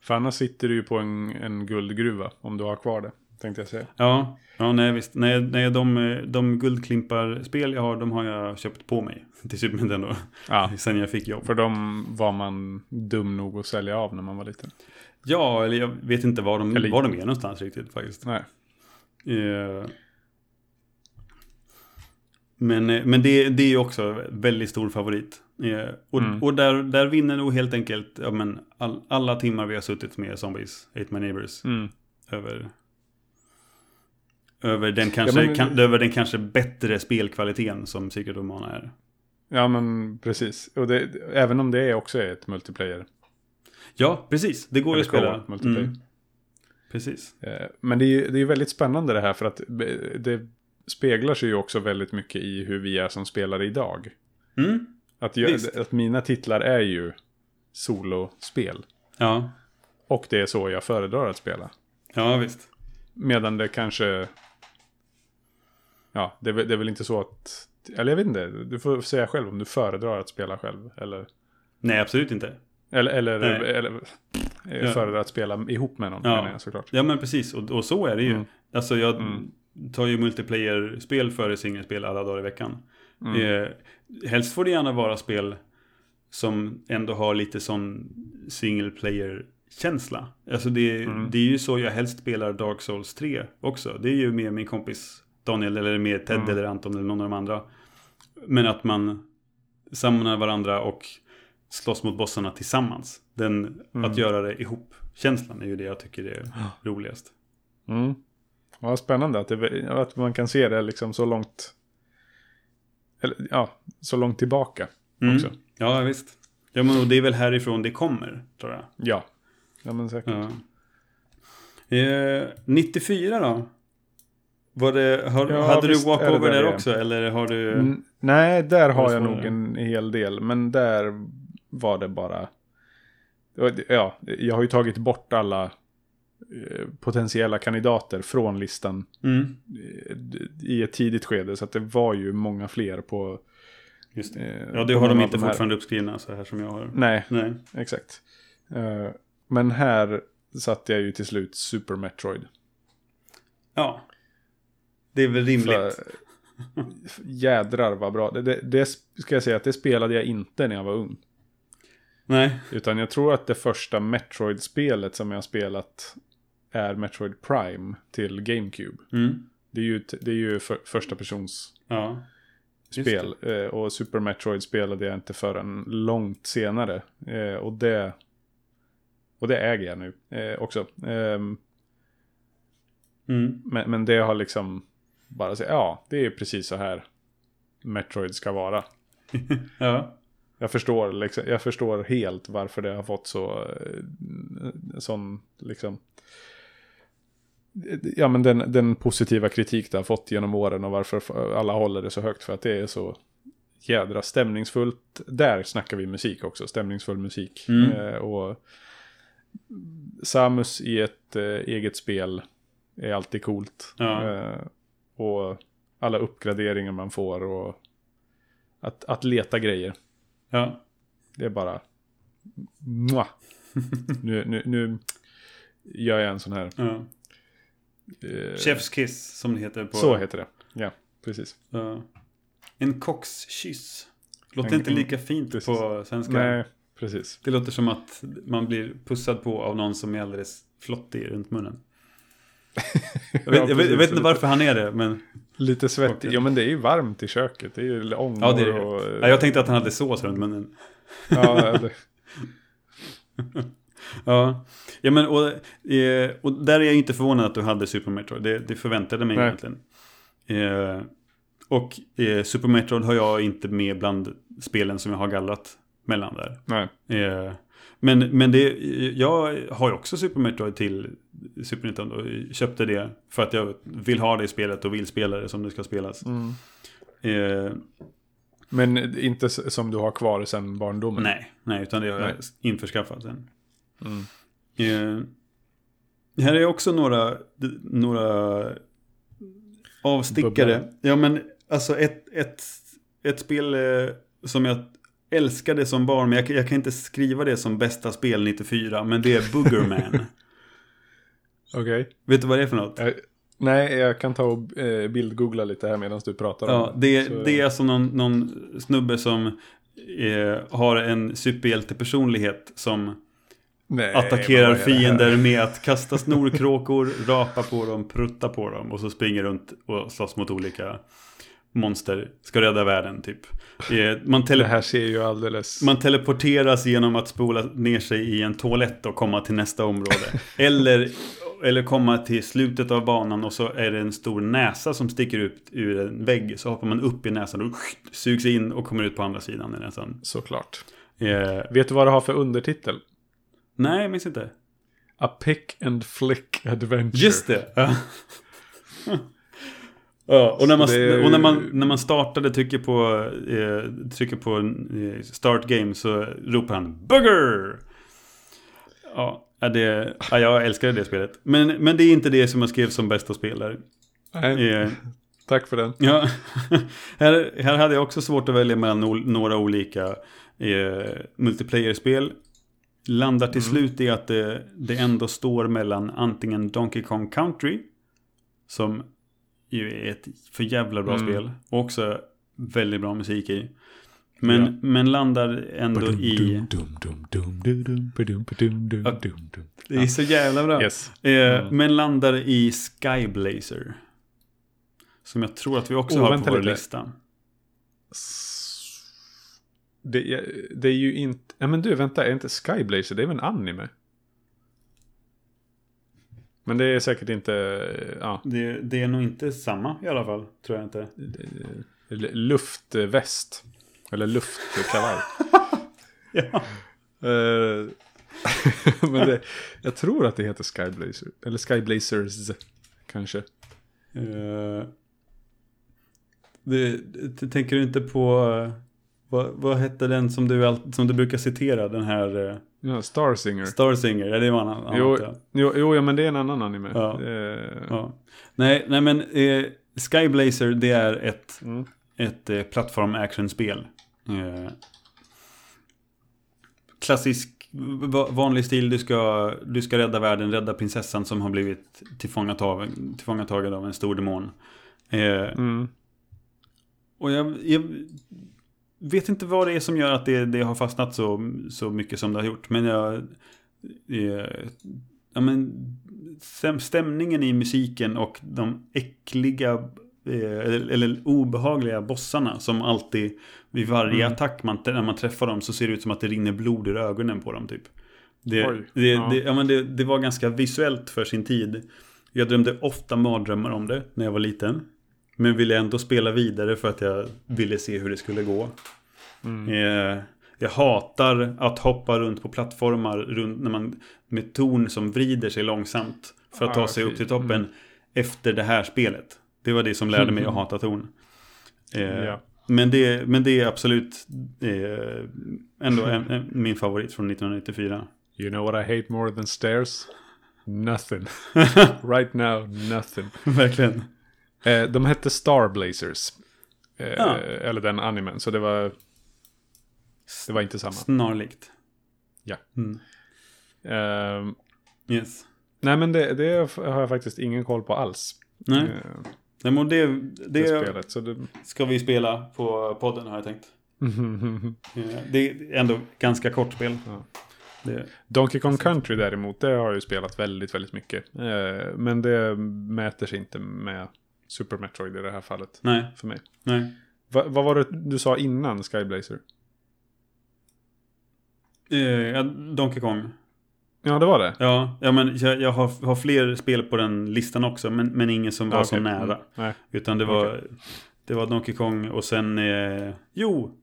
För annars sitter du ju på en, en guldgruva, om du har kvar det, tänkte jag säga. Ja, ja nej visst. Nej, nej, de, de guldklimpar-spel jag har, de har jag köpt på mig till Super Nintendo. Ja, Sen jag fick jobb. för de var man dum nog att sälja av när man var liten. Ja, eller jag vet inte var de, Eller- var de är någonstans riktigt faktiskt. Nej. Eh, Men, eh, men det, det är ju också väldigt stor favorit. Eh, Och, Mm. och där, där vinner nog helt enkelt ja, men all, alla timmar vi har suttit med Zombies, Eight My Neighbors, Mm. över, över, den kanske, Ja, men- kan, över den kanske bättre spelkvaliteten som Secret of Mana är. Ja, men precis. Och det, även om det också är ett multiplayer. Ja, precis. Det går ju att spela. multiplayer. Mm. Precis. Eh, Men det är ju det är väldigt spännande det här för att det speglar sig ju också väldigt mycket i hur vi är som spelare idag. Mm. Att, jag, att mina titlar är ju solospel. Ja. Och det är så jag föredrar att spela. ja, visst. Medan det kanske... Ja, det är, väl- det är väl inte så att... Eller jag vet inte, du får säga själv om du föredrar att spela själv. Eller, Nej, absolut inte. eller, eller, Nej. eller eh, Ja. föredrar att spela ihop med någon, Ja. menar jag såklart. Ja men precis, och, och så är det ju. Mm. Alltså jag Mm. tar ju multiplayer-spel före singelspel alla dagar i veckan. Mm. Eh, helst får det gärna vara spel som ändå har lite sån single player-känsla. Alltså det, Mm. det är ju så jag helst spelar Dark Souls 3 också. Det är ju med min kompis Daniel eller med Ted Mm. eller Anton eller någon av de andra. Men att man samlar varandra och slåss mot bossarna tillsammans. Den, Mm. Att göra det ihop. Känslan är ju det jag tycker är roligast. Mm. Ja, spännande att, det, att man kan se det liksom så långt... Eller, ja, så långt tillbaka Mm. också. Ja, visst. Ja, men det är väl härifrån det kommer, tror jag. Ja. Ja, men säkert. Ja. Eh, 94 då? Var det, har, Ja, hade du walkover där där också? Eller har du... Mm, nej, där har jag nog en hel del. Men där var det bara... Ja, jag har ju tagit bort alla eh, potentiella kandidater från listan Mm, eh, i ett tidigt skede. Så att det var ju många fler på... just det. eh, Ja, det har de inte här. fortfarande uppskrivna så här som jag har. Nej, Nej. exakt. Men här satte jag ju till slut Super Metroid. Ja. Det är väl rimligt. För, jädrar vad bra. Det, det, det ska jag säga att det spelade jag inte när jag var ung. Nej. Utan jag tror att det första Metroid-spelet som jag har spelat är Metroid Prime till GameCube. Mm. Det är ju, det är ju för, första persons Ja. Spel. Eh, och Super Metroid spelade jag inte förrän långt senare. Eh, och det och det äger jag nu eh, också. Ehm, Mm. men, men det har liksom bara sagt, ja, det är precis så här Metroid ska vara. Ja. Jag förstår, liksom, jag förstår helt varför det har fått så eh, sån liksom Ja men den, den positiva kritik det har fått genom åren och varför alla håller det så högt för att det är så jädra stämningsfullt. Där snackar vi musik också, stämningsfull musik. Mm. Eh, och Samus i ett eh, eget spel är alltid coolt. Ja. Eh, och alla uppgraderingar man får och att, att leta grejer. Ja. Det är bara... Mwah. nu, nu, nu gör jag en sån här... ja. eh, Chef's kiss som det heter på... Så heter det. Ja, precis. Ja. En kockskyss. Låter En- inte lika fint precis. på svenska. Nej, precis. Det låter som att man blir pussad på av någon som är alldeles flottig runt munnen. Jag vet, jag vet, jag vet inte varför han är det, men... Lite svettig. Ja, men det är ju varmt i köket. Det är ju ångor Ja, det är och... Ja, jag tänkte att han hade sås runt munnen. ja, det, Ja, ja men och, eh, och där är jag inte förvånad att du hade Super Metroid. Det, det förväntade mig Nej. egentligen. Eh, och eh, Super Metroid har jag inte med bland spelen som jag har gallrat mellan där. Nej. Eh, men, men det, jag har ju också Super Metroid till Super Nintendo. Köpte det för att jag vill ha det i spelet och vill spela det som det ska spelas. Mm. Eh, Men inte som du har kvar sen barndomen? nej, nej, utan det har jag införskaffat sen. Mm. Eh, här är också några, några avstickare. Bubblor. Ja, men alltså ett, ett, ett spel eh, som jag älskade som barn, men jag, jag kan inte skriva det som bästa spel 94, men det är Boogerman. Okej. Vet du vad det är för något? Eh, Nej, jag kan ta och eh, bildgoogla lite här medan du pratar Ja, om det, Så- det är alltså någon, någon snubbe som eh, har en superhjältepersonlighet som Nej, attackerar det fiender med att kasta snorkråkor, rapa på dem, prutta på dem och så springer runt och slåss mot olika monster. Ska rädda världen typ. Eh, Man, Det här ser ju alldeles... man teleporteras genom att spola ner sig i en toalett och komma till nästa område. eller, eller komma till slutet av banan och så är det en stor näsa som sticker ut ur en vägg. Så hoppar man upp i näsan och sugs in och kommer ut på andra sidan i näsan. Såklart. Eh, Vet du vad det har för undertitel? nej, jag minns inte. A pick and flick adventure. Just det! Ja. och när man, ju- och när man, när man startade trycker på, eh, trycker på eh, start game så ropar han Bugger! Ja, ja, det, ja, jag älskade det spelet. Men, men det är inte det som jag skrev som bästa spelare. Nej, Eh, tack för den. ja. här, här hade jag också svårt att välja mellan ol- några olika eh, multiplayer-spel. Landar till Mm. slut i att det, det ändå står mellan antingen Donkey Kong Country, som ju är ett för jävla bra Mm. spel, och också väldigt bra musik i. Men, Ja. men landar ändå i... Det är så jävla bra. Yes. Eh, Mm. Men landar i Skyblazer. Som jag tror att vi också Oh, har på vår lite. lista. Det, är- det är ju inte... Ja men du, vänta, är inte Skyblazer, det är väl en anime? Men det är säkert inte... Ja, Det, det är nog inte samma i alla fall, tror jag inte. L- luftväst. Eller luftkavaj. Ja. Eh, men det, jag tror att det heter Skyblazer. Eller Skyblazers kanske. Eh, det, det, tänker du inte på... eh, Vad, vad hette den som du, som du brukar citera? Den här uh, Ja, Starsinger. Starsinger? Ja, det var en annan. Jo, ja. jo, jo, ja, men det är en annan anime. Ja. Eh, Ja. Nej, nej, men eh, Skyblazer det är ett mm. ett eh, plattform-action-spel. Eh, klassisk, va- vanlig stil. Du ska, du ska rädda världen, rädda prinsessan som har blivit tillfångatagen, tillfångatagen av en stor demon. Eh, Mm. och jag, jag vet inte vad det är som gör att det, det har fastnat så, så mycket som det har gjort. Men jag... Eh, ja, men, stäm- stämningen i musiken och de äckliga eh, eller, eller obehagliga bossarna som alltid vid varje Mm. attack man, när man träffar dem så ser det ut som att det rinner blod ur ögonen på dem typ. Det, Oj, det, ja. det, ja, men det, det var ganska visuellt för sin tid. Jag drömde ofta mardrömmar om det när jag var liten. Men ville ändå spela vidare för att jag ville se hur det skulle gå. Mm. Eh, jag hatar att hoppa runt på plattformar runt, när man, med torn som vrider sig långsamt för att ta Ah, sig okej. upp till toppen Mm. efter det här spelet. Det var det som lärde mig att hata torn. Eh, Ja. men, det, men det är absolut eh, ändå en, en, min favorit från 1994. You know what I hate more than stairs? Nothing. right now, nothing. Verkligen. Eh, de hette Star Blazers. Eh, Ja. Eller den animen, så det var... Det var inte samma. Snarlikt. Ja. Mm. Ehm, Yes. nej, men det, det har jag faktiskt ingen koll på alls. Nej, Eh, Nej men det, det, det spelet. Så det... ska vi spela på podden har jag tänkt. Eh, Det är ändå ganska kort spel. Ja. Det, Donkey Kong Country däremot, det har jag ju spelat väldigt, väldigt mycket. Eh, men det mäter sig inte med Super Metroid i det här fallet. nej, För mig. nej. Va, vad var det du sa innan Skyblazer? Eh, Donkey Kong. Ja, det var det. Ja, ja men jag, jag har, har fler spel på den listan också. Men, men ingen som var Ah, så nära. Mm. Nej. Utan det var, Okej. det var Donkey Kong och sen... Eh, jo!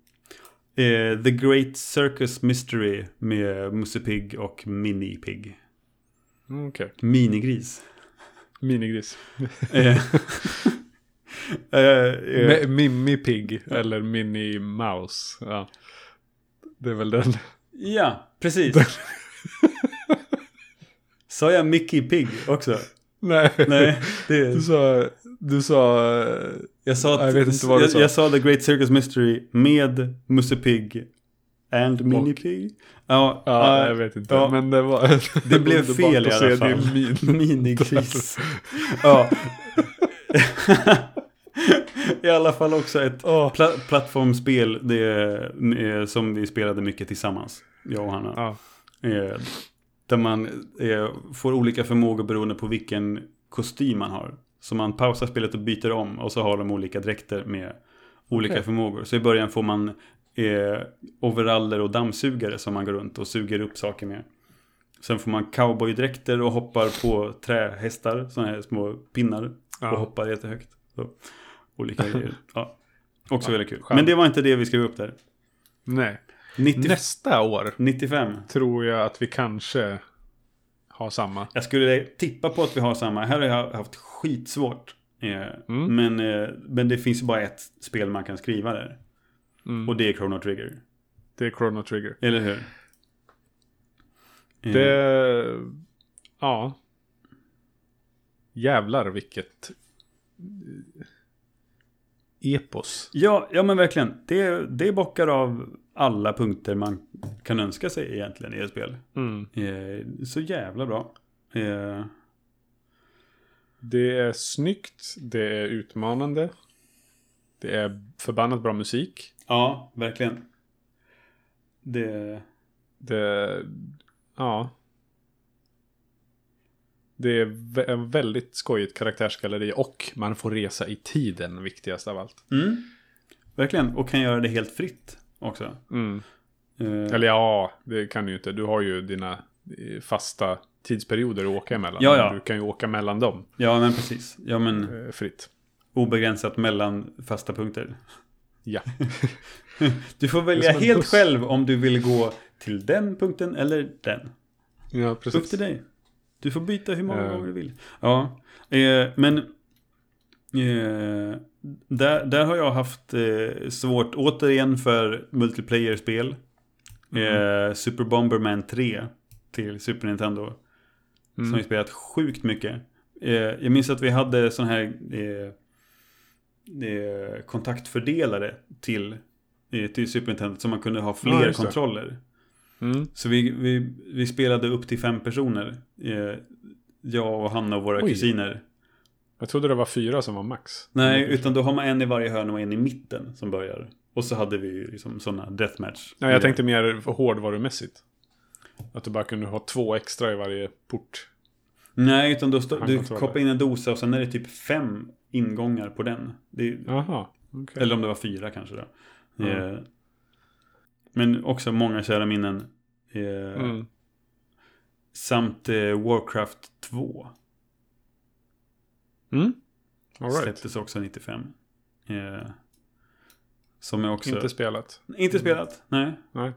Eh, The Great Circus Mystery med Musse Pigg och Mini Pigg. Mm, Okej. Minigris. Minigris. Eh, eh, eh, Mimmi Pig eller Mini Mouse. Ja. Det är väl den. ja, precis. Sa jag Mickey Pigg också? Nej. Nej, det Du sa... Du sa... Jag sa, att, Jag vet inte vad du jag, sa. jag sa The Great Circus Mystery med Musse Pigg and Mini Pigg. Ja, Ja, ja, jag vet inte. ja. Men det var... Det blev fel i alla fall. min. Minigris. ja. I alla fall också ett Åh. pla plattformsspel det, eh, som vi spelade mycket tillsammans. Jag och Hanna. Eh, där man eh, får olika förmågor beroende på vilken kostym man har. Så man pausar spelet och byter om och så har de olika dräkter med olika Okej. förmågor. Så i början får man eh, overaller och dammsugare som man går runt och suger upp saker med. Sen får man cowboydräkter och hoppar på trähästar, sådana här små pinnar. Och Ja. hoppar jättehögt. Så, olika grejer. Ja. Också Ja, väldigt kul. skönt. Men det var inte det vi skrev upp där. Nej. 90, Nästa år 95. tror jag att vi kanske har samma. Jag skulle tippa på att vi har samma. Här har jag haft skitsvårt. Eh, Mm. men, eh, men det finns bara ett spel man kan skriva där. Mm. Och det är Chrono Trigger. Det är Chrono Trigger. Eller hur? Eh, Det... Ja. Jävlar vilket... eh, Epos. Ja, ja men verkligen. Det, det bockar av alla punkter man kan önska sig egentligen i ett spel. Mm. Eh, så jävla bra. Eh, Det är snyggt, det är utmanande. Det är förbannat bra musik. Ja, verkligen. Det... Det... Ja. Det är en väldigt skojigt karaktärsgalleri och man får resa i tiden, viktigast av allt. Mm, verkligen. Och kan göra det helt fritt också. Mm. Eh, Eller ja, det kan du ju inte. Du har ju dina eh, fasta tidsperioder att åka emellan. Ja, ja. Du kan ju åka mellan dem Ja, men precis. Ja, men eh, fritt. obegränsat mellan fasta punkter. Ja. Du får välja som helt buss. själv om du vill gå till den punkten eller den. Ja, Upp precis. till dig. Du får byta hur många Eh. gånger du vill. Ja, eh, men eh, där, där har jag haft eh, svårt återigen för multiplayer-spel. Mm. Eh, Super Bomberman 3 till Super Nintendo. Som Mm. vi spelat sjukt mycket. Eh, jag minns att vi hade sån här eh, kontaktfördelare till, eh, till Super Nintendo. Så man kunde ha Ja, fler det. kontroller. Mm. Så vi, vi, vi spelade upp till fem personer. Eh, jag och Hanna och våra Oj. kusiner. Jag trodde det var fyra som var max. Nej, utan då har man en i varje hörn och en i mitten som börjar. Och så hade vi ju liksom sådana deathmatch. Nej, jag tänkte mer hårdvarumässigt. Att du bara kunde ha två extra i varje port. Nej, utan då stå, du kopplar in en dosa och sen är det typ fem ingångar på den. Det, är- Jaha, okej. Eller om det var fyra kanske då. Ja. Eh, men också många kära minnen. Eh, Mm. Samt eh, Warcraft 2. Mm. All right. Släpptes också 95. Eh, som jag också... Inte spelat. Inte spelat, nej. Nej.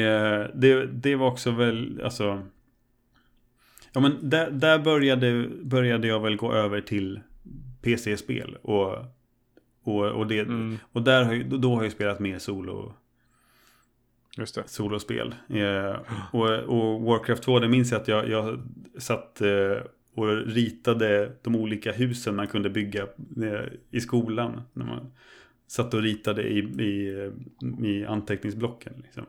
Eh, det, det var också väl, alltså... Ja men där, där började, började jag väl gå över till PC-spel. Och, och, och, det, Mm. och där har, jag- då har jag spelat mer solo, Just det. solospel. Eh, och, och Warcraft 2, det minns jag att jag, jag satt eh, och ritade de olika husen man kunde bygga eh, i skolan. När man satt och ritade i, i, i anteckningsblocken. Liksom.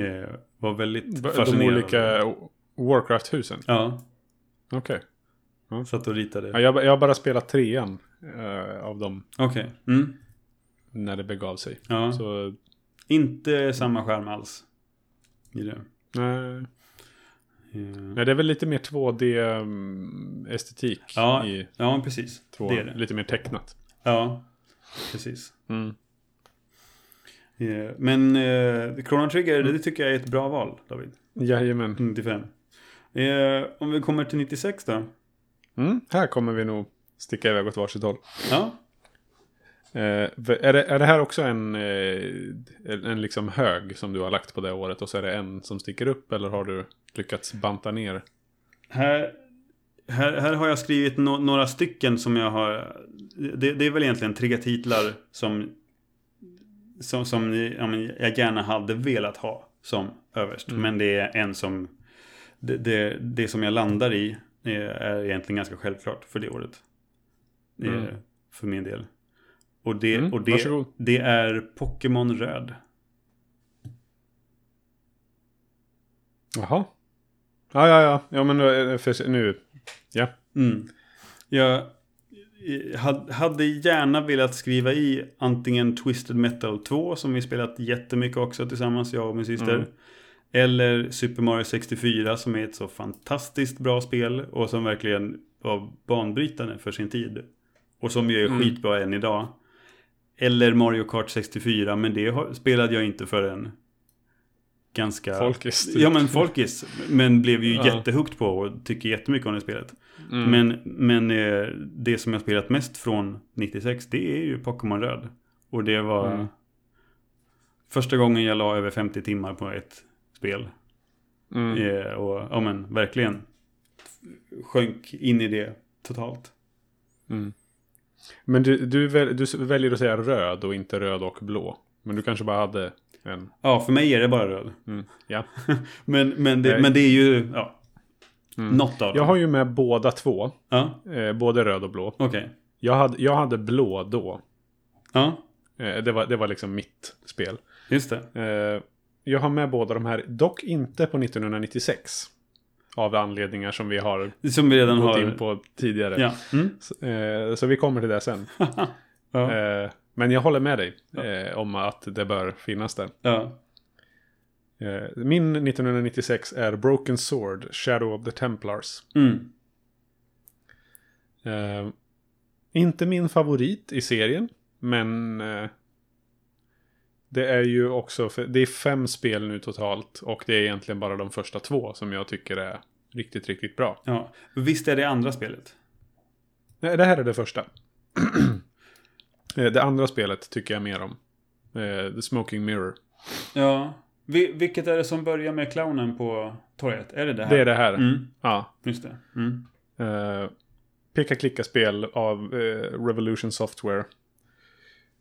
Eh, var väldigt De fascinerad. olika Warcraft-husen? Ja, Okej. Satt och ritade. Ja, jag, jag har bara spelat trean eh, av dem Okej. Mm. när det begav sig. Ja. Så, Inte samma skärm alls. I det. nej. Eh, nej, det är väl lite mer 2D-estetik Ja, i ja, precis. tvåan. Det är det. Lite mer tecknat. Ja, precis. Mm. Eh, Men eh, Chrono Trigger, det tycker jag är ett bra val, David. Jajamän. 95. Eh, om vi kommer till 96 då? Mm. Här kommer vi nog sticka iväg åt varsitt håll. Ja, Eh, är, det, är det här också en, eh, en, en liksom hög som du har lagt på det året och så är det en som sticker upp eller har du lyckats banta ner? Här, här, här har jag skrivit no några stycken som jag har... Det, det, är väl egentligen tre titlar som, som, som jag gärna hade velat ha som överst. Mm. Men det är en som... Det, det, det, som jag landar i är egentligen ganska självklart för det året. Mm. För min del. Och det, mm, och det, det är Pokémon Röd. Jaha. Ja, ja, ja. Ja, men för, nu. Ja. Mm. Jag hade gärna velat skriva i antingen Twisted Metal 2 som vi spelat jättemycket också tillsammans, jag och min syster. Mm. Eller Super Mario 64 som är ett så fantastiskt bra spel och som verkligen var banbrytande för sin tid. Och som ju är mm. skitbra än idag. Eller Mario Kart 64, men det spelade jag inte förrän ganska... Folkis. Typ. Ja, men folkis. Men blev ju ja. jättehukt på och tycker jättemycket om det spelet. Mm. Men, men eh, det som jag spelat mest från 96, det är ju Pokémon Röd. Och det var mm. första gången jag la över 50 timmar på ett spel. Mm. Eh, och ja, men verkligen sjönk in i det totalt. Mm. Men du, du, väl, du väljer att säga röd och inte röd och blå. Men du kanske bara hade en... Ja, för mig är det bara röd. Mm, ja. men, men, det, men det är ju ja, mm. något av dem. Jag har ju med båda två. Ja. Eh, både röd och blå. Okay. Jag, hade, jag hade blå då. Ja. Eh, det, var, det var liksom mitt spel. Just det. Eh, jag har med båda de här, dock inte på 1996. Av anledningar som vi har som vi redan gått har... in på tidigare. Ja. Mm. Så, eh, så, vi kommer till det sen. ja. eh, men jag håller med dig eh, om att det bör finnas där. Ja. Eh, min 1996 är Broken Sword, Shadow of the Templars. Mm. Eh, inte min favorit i serien, men eh, det är ju också, det är fem spel nu totalt och det är egentligen bara de första två som jag tycker är riktigt, riktigt bra. Ja, visst är det andra spelet? Nej, det här är det första. Eh, det andra spelet tycker jag mer om. Eh, The Smoking Mirror. Ja. vilket är det som börjar med clownen på torget? Är det det här? Det är det här. Mm. Ja. Just det. Mm. Uh, Peka-klicka-spel av uh, Revolution Software.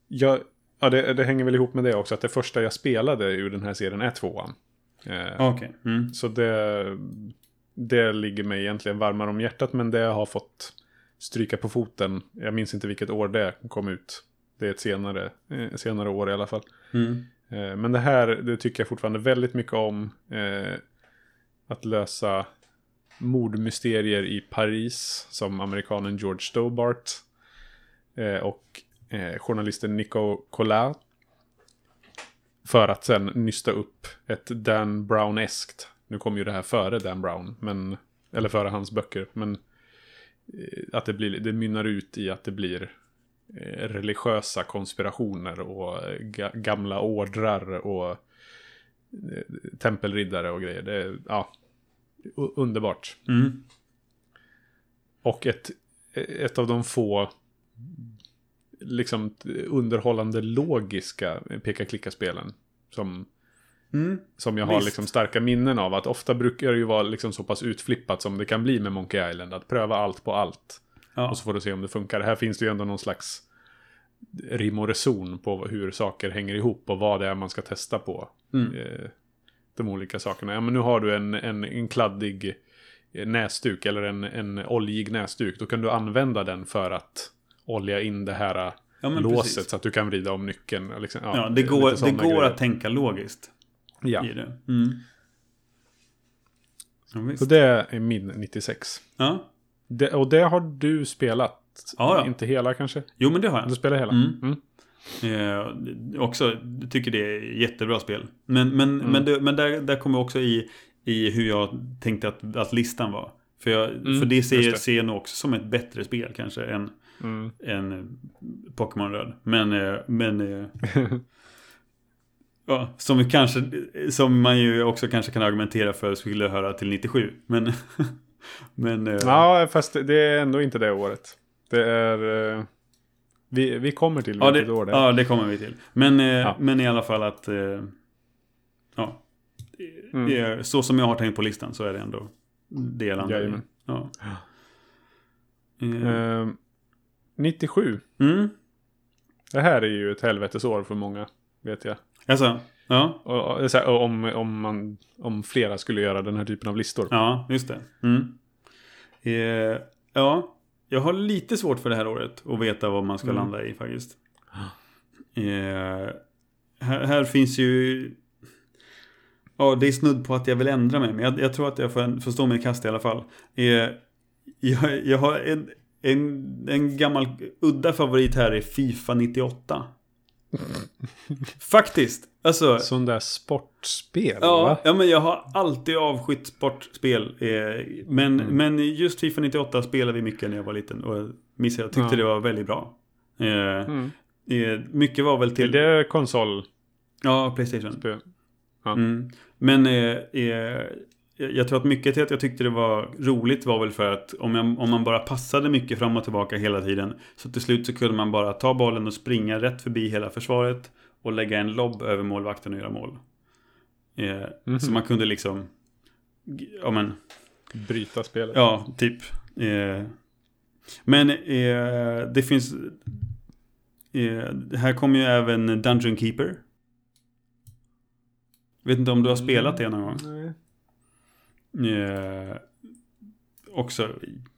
Jag, ja, det, det, hänger väl ihop med det också. Att det första jag spelade ur den här serien är tvåan. Uh, okay. Mm. Så det, det ligger mig egentligen varmare om hjärtat. Men det har fått stryka på foten. Jag minns inte vilket år det kom ut. Det är ett senare, eh, senare år i alla fall. Mm. Eh, men det här, det tycker jag fortfarande väldigt mycket om. Eh, att lösa mordmysterier i Paris som amerikanen George Stobart. Eh, och eh, journalisten Nico Collard. För att sen nysta upp ett Dan Brown-eskt. Nu kom ju det här före Dan Brown, men, eller före hans böcker. Men Eh, att det, blir, det mynnar ut i att det blir eh, religiösa konspirationer och eh, gamla ordrar och tempelriddare och grejer. Det är ja, underbart. Mm. Och ett, ett av de få liksom underhållande logiska peka-klicka-spelen som Mm, som jag har liksom starka minnen av. Att ofta brukar det ju vara liksom så pass utflippat som det kan bli med Monkey Island. Att pröva allt på allt. Ja. Och så får du se om det funkar. Här finns det ju ändå någon slags rim och reson på hur saker hänger ihop och vad det är man ska testa på. Mm. Eh, de olika sakerna. Ja men nu har du en, en, en kladdig näsduk eller en, en oljig näsduk. Då kan du använda den för att olja in det här ja, låset precis. så att du kan vrida om nyckeln. Liksom, ja, ja, det går, det går att tänka logiskt ja. i det. Mm. Ja, så det är min 96. Ja. Det, och det har du spelat. Ja, ja. Inte hela kanske? Jo, men det har jag. Du spelar hela? Mm. Mm. Eh, också tycker det är jättebra spel. Men, men, mm. men, det, men där, där kommer också i, i hur jag tänkte att, att listan var. För, jag, mm, för det ser, det. ser jag nog också som ett bättre spel kanske än, mm. än Pokémon Röd. Men, eh, men eh, Ja, som, kanske, som man ju också kanske kan argumentera för skulle höra till 97. Men... men eh, ja, fast det är ändå inte det året. Det är... Eh, Vi, vi kommer till Ja vilket det, år det är. ja, det kommer vi till. Men, eh, Ja. men i alla fall att... Eh, ja. Mm. Eh, Så som jag har tänkt på listan så är det ändå i. Jajamän. Ja. Eh, Eh, 97. Mm. Det här är ju ett helvetesår för många, vet jag. Alltså, ja. Och, och, och om, om, man, om flera skulle göra den här typen av listor. Ja, just det. Mm. Eh, ja, jag har lite svårt för det här året att veta vad man ska Mm. landa i faktiskt. Eh, här, här finns ju... Ja, det är snudd på att jag vill ändra mig, men jag, jag tror att jag får, får stå min kast i alla fall. Eh, jag, jag har en, en, en gammal udda favorit här är Fifa 98. Faktiskt. Alltså, Sån där sportspel, Ja, va? ja, men jag har alltid avskytt sportspel. Eh, men, Mm. men just Fifa 98 spelade vi mycket när jag var liten. Och minns jag tyckte Ja. det var väldigt bra. Eh, Mm. eh, mycket var väl Till till... det konsolspel. Ja, Playstation. Ja. Mm. Men eh, eh, jag tror att mycket till att jag tyckte det var roligt var väl för att om, jag, om man bara passade mycket fram och tillbaka hela tiden så till slut så kunde man bara ta bollen och springa rätt förbi hela försvaret och lägga en lobb över målvakten och göra mål. Eh, Mhm. Så man kunde liksom ja men Bryta spelet. Ja, typ. Eh, men eh, det finns... Eh, här kommer ju även Dungeon Keeper. Vet inte om du har spelat det någon gång? Nej. Eh, också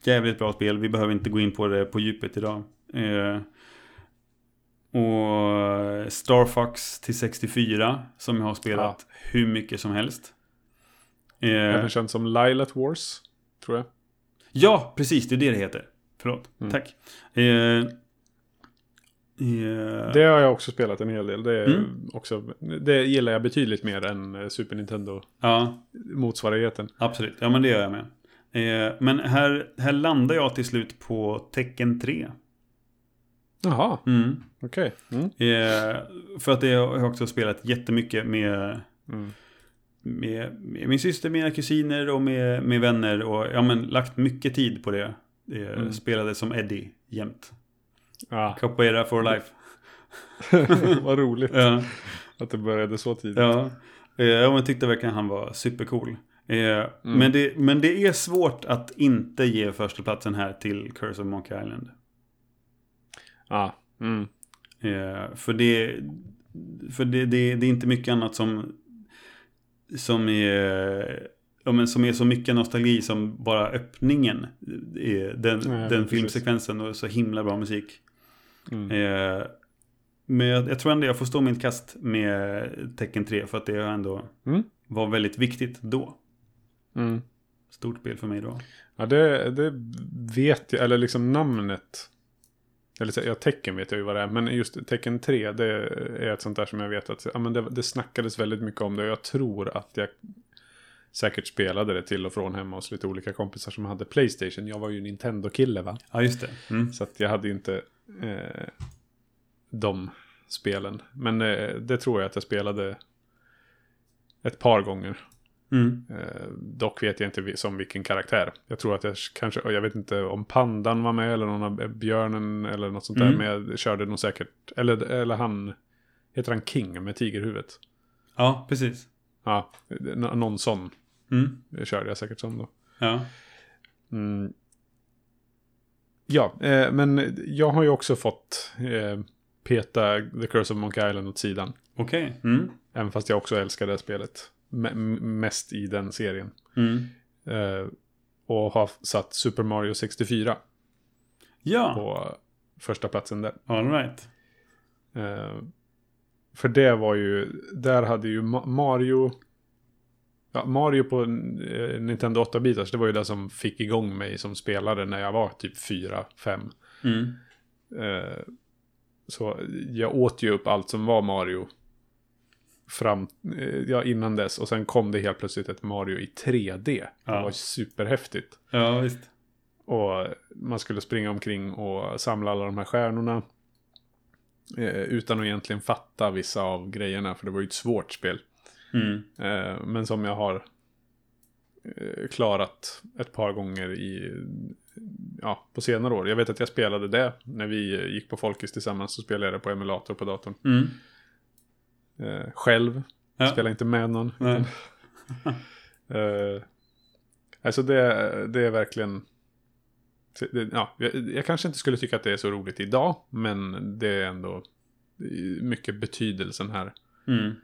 jävligt bra spel. Vi behöver inte gå in på det på djupet idag. Eh, och Star Fox till 64 som jag har spelat hur mycket som helst. Eh, Även känt som Lilat Wars, tror jag. Ja, precis. Det är det det heter. Förlåt. Mm. Tack. Eh, eh, Det har jag också spelat en hel del. Det, är Mm. också, det gillar jag betydligt mer än eh, Super Nintendo Ja, absolut. Ja, men det gör jag med. Eh, men här, här landar jag till slut på tecken 3. Jaha, Mm. okej. Mm. Eh, för att det har jag också spelat jättemycket med, Mm. med, med min syster, mina kusiner och med, med vänner. Och ja, men lagt mycket tid på det. Eh, Mm. Spelade som Eddie jämt. Ja, Capoeira for life. vad roligt Ja. att det började så tidigt. Ja, eh, jag tyckte verkligen han var supercool. Eh, Mm. men, det, men det är svårt att inte ge första platsen här till Curse of Monkey Island. Ja. Mm. Eh, för det, för det, det, det är inte mycket annat som, som, är, ja, men som är så mycket nostalgi som bara öppningen. Är den Nej, den filmsekvensen och så himla bra musik. Mm. Eh, men jag, jag tror ändå jag får stå mitt kast med tecken 3 för att det ändå Mm. var väldigt viktigt då. Mm. Stort spel för mig då. Ja, det, det vet jag, eller liksom namnet. Eller ja, tecken vet jag ju vad det är, men just tecken 3, det är ett sånt där som jag vet att ja, men det, det snackades väldigt mycket om det. Och jag tror att jag säkert spelade det till och från hemma hos lite olika kompisar som hade Playstation. Jag var ju Nintendo-kille va? Ja, just det. Mm. Så att jag hade ju inte eh, de spelen. Men eh, det tror jag att jag spelade ett par gånger. Mm. Eh, dock vet jag inte som vilken karaktär. Jag tror att jag kanske, jag vet inte om pandan var med eller någon av björnen eller något sånt där. Mm. Men jag körde nog säkert, eller, eller han, heter han King med tigerhuvudet? Ja, precis. Ja, någon sån Mm. körde jag säkert som då. Ja. Mm. Ja, eh, men jag har ju också fått eh, peta The Curse of Monkey Island åt sidan. Okej. Mm. Även fast jag också älskar det spelet. M- mest i den serien. Mm. Eh, och har satt Super Mario 64 Ja, på första platsen där. all right. Eh, för det var ju, där hade ju Ma- Mario, ja, Mario på eh, Nintendo 8-bitars, det var ju det som fick igång mig som spelare när jag var typ 4-5. Mm. Eh, så jag åt ju upp allt som var Mario. Fram, eh, ja, innan dess. Och sen kom det helt plötsligt ett Mario i 3D. Det Ja. var superhäftigt. Ja, visst. Och man skulle springa omkring och samla alla de här stjärnorna. Eh, utan att egentligen fatta vissa av grejerna. För det var ju ett svårt spel. Mm. Eh, men som jag har eh, klarat ett par gånger i ja, på senare år. Jag vet att jag spelade det när vi gick på Folkis tillsammans. Så spelade jag det på emulator på datorn. Mm. Eh, själv. Ja. Spelade inte med någon. Eh, alltså det, det är verkligen... Ja, jag, jag kanske inte skulle tycka att det är så roligt idag. Men det är ändå mycket betydelsen här. Mm.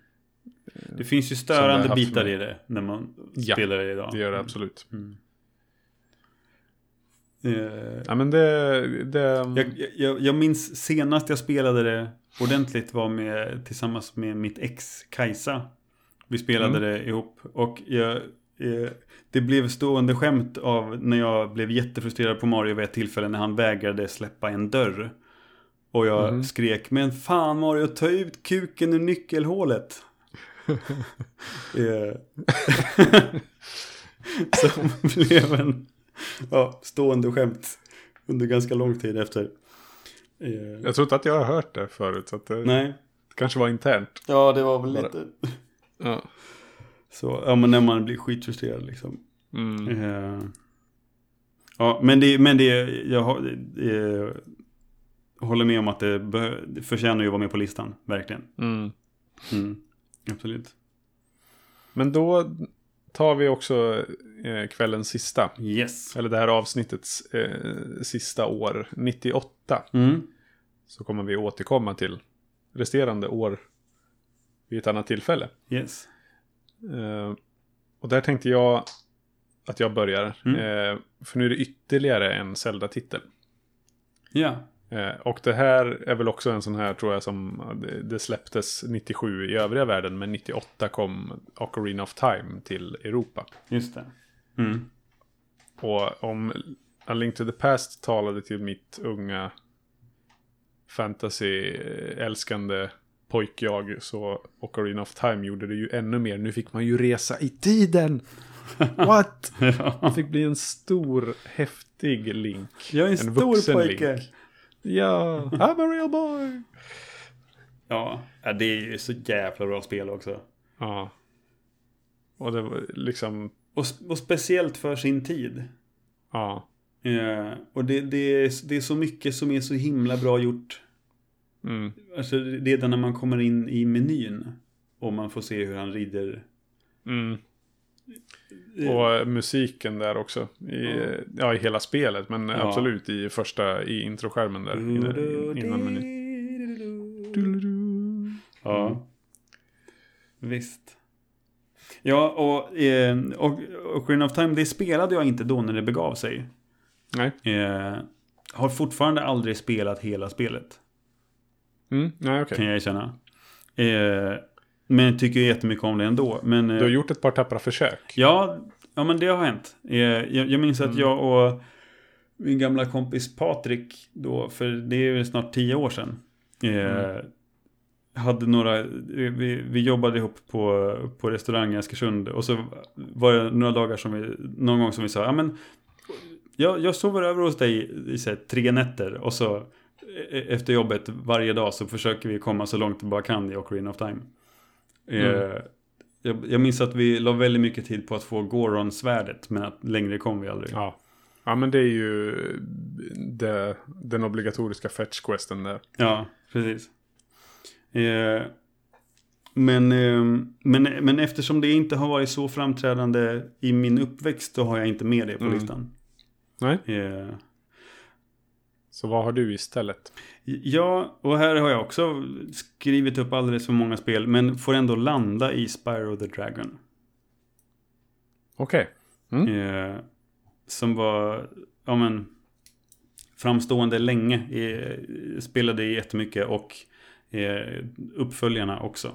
Det finns ju störande bitar med- i det när man Ja, spelar det idag. Det gör det absolut. Mm. Eh, Ja men det... det jag, jag, jag minns senast jag spelade det ordentligt var med, tillsammans med mitt ex Kajsa. Vi spelade Mm. det ihop och jag, eh, det blev stående skämt av när jag blev jättefrustrerad på Mario vid ett tillfälle när han vägrade släppa en dörr. Och jag Mhm. skrek men fan Mario ta ut kuken ur nyckelhålet. Eh, Som blev en ja, stående skämt under ganska lång tid efter. Eh, Jag tror inte att jag har hört det förut. Så att det nej. kanske var internt. Ja, det var väl Bara- lite Ja. så. Ja, men när man blir skitfrustrerad liksom. Mm. Eh, ja, men det, men det, jag har- eh, håller med om att det, bör, det förtjänar ju att vara med på listan, verkligen. Mm. Mm, absolut. Men då tar vi också eh, kvällens sista. Yes. Eller det här avsnittets eh, sista år. 98. Mm. Så kommer vi återkomma till resterande år vid ett annat tillfälle. Yes. Eh, och där tänkte jag att jag börjar. Mm. Eh, för nu är det ytterligare en Zelda-titel. Ja. Eh, och det här är väl också en sån här tror jag som det- det släpptes 97 i övriga världen. Men 98 kom Ocarina of Time till Europa. Just det. Mm. Och om A Link to the Past talade till mitt unga fantasy-älskande pojkjag så Ocarina of Time gjorde det ju ännu mer. Nu fick man ju resa i tiden! What? Det fick bli en stor, häftig Link. Jag är en, En stor vuxen pojke. Link. Ja, I'm a real boy! Ja, ja, det är ju så jävla bra spel också. Ja. Och det var liksom, Och, och speciellt för sin tid. ja. Eh, och det, det, är, det är så mycket som är så himla bra gjort. Mm. Alltså redan när man kommer in i menyn. Och man får se hur han rider. Mm. Och musiken där också. I, Ja. ja. i hela spelet. Men Ja. absolut i första, i introskärmen där. Innan menyn. Ja. Visst. Ja, och, eh, och Ocarina of Time, det spelade jag inte då när det begav sig. Nej. Eh, har fortfarande aldrig spelat hela spelet. Mm. Nej, okej. Kan jag erkänna. Eh, men tycker jättemycket om det ändå. Men, eh, Du har gjort ett par tappra försök. ja, ja, men det har hänt. Eh, jag, jag minns att Mm. jag och min gamla kompis Patrik då, för det är väl snart tio år sedan. Eh, Mm. Hade några, vi, vi jobbade ihop på, på restaurang i Askersund och så var det några dagar som vi, någon gång som vi sa, ja men jag, jag sover över hos dig i så här, tre nätter och så e- efter jobbet varje dag så försöker vi komma så långt vi bara kan i Ocarina of Time. Eh, Mm. jag, jag minns att vi la väldigt mycket tid på att få Goron-svärdet men att längre kom vi aldrig. Ja. Ja, men det är ju det, den obligatoriska fetch-questen där. Ja, precis. Eh, men, eh, men, men eftersom det inte har varit så framträdande i min uppväxt så har jag inte med det på Mm. listan. Nej. Så vad har du istället? Ja, och här har jag också skrivit upp alldeles för många spel men får ändå landa i Spyro the Dragon. Okej. Mm. Eh, som var, ja men, framstående länge. Eh, spelade jättemycket och eh, uppföljarna också.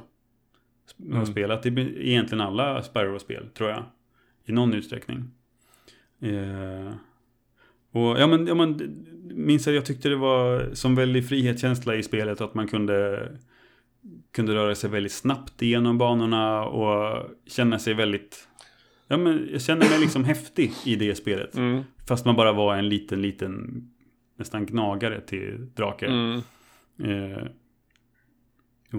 Har Mm. spelat i egentligen alla Spyro-spel, tror jag. I någon utsträckning. Eh, och ja men, ja men, minns att jag tyckte det var som väldigt frihetskänsla i spelet att man kunde kunde röra sig väldigt snabbt igenom banorna och känna sig väldigt Ja men jag kände mig liksom häftig i det spelet. Mm. Fast man bara var en liten, liten nästan gnagare till drake. Mm. Eh,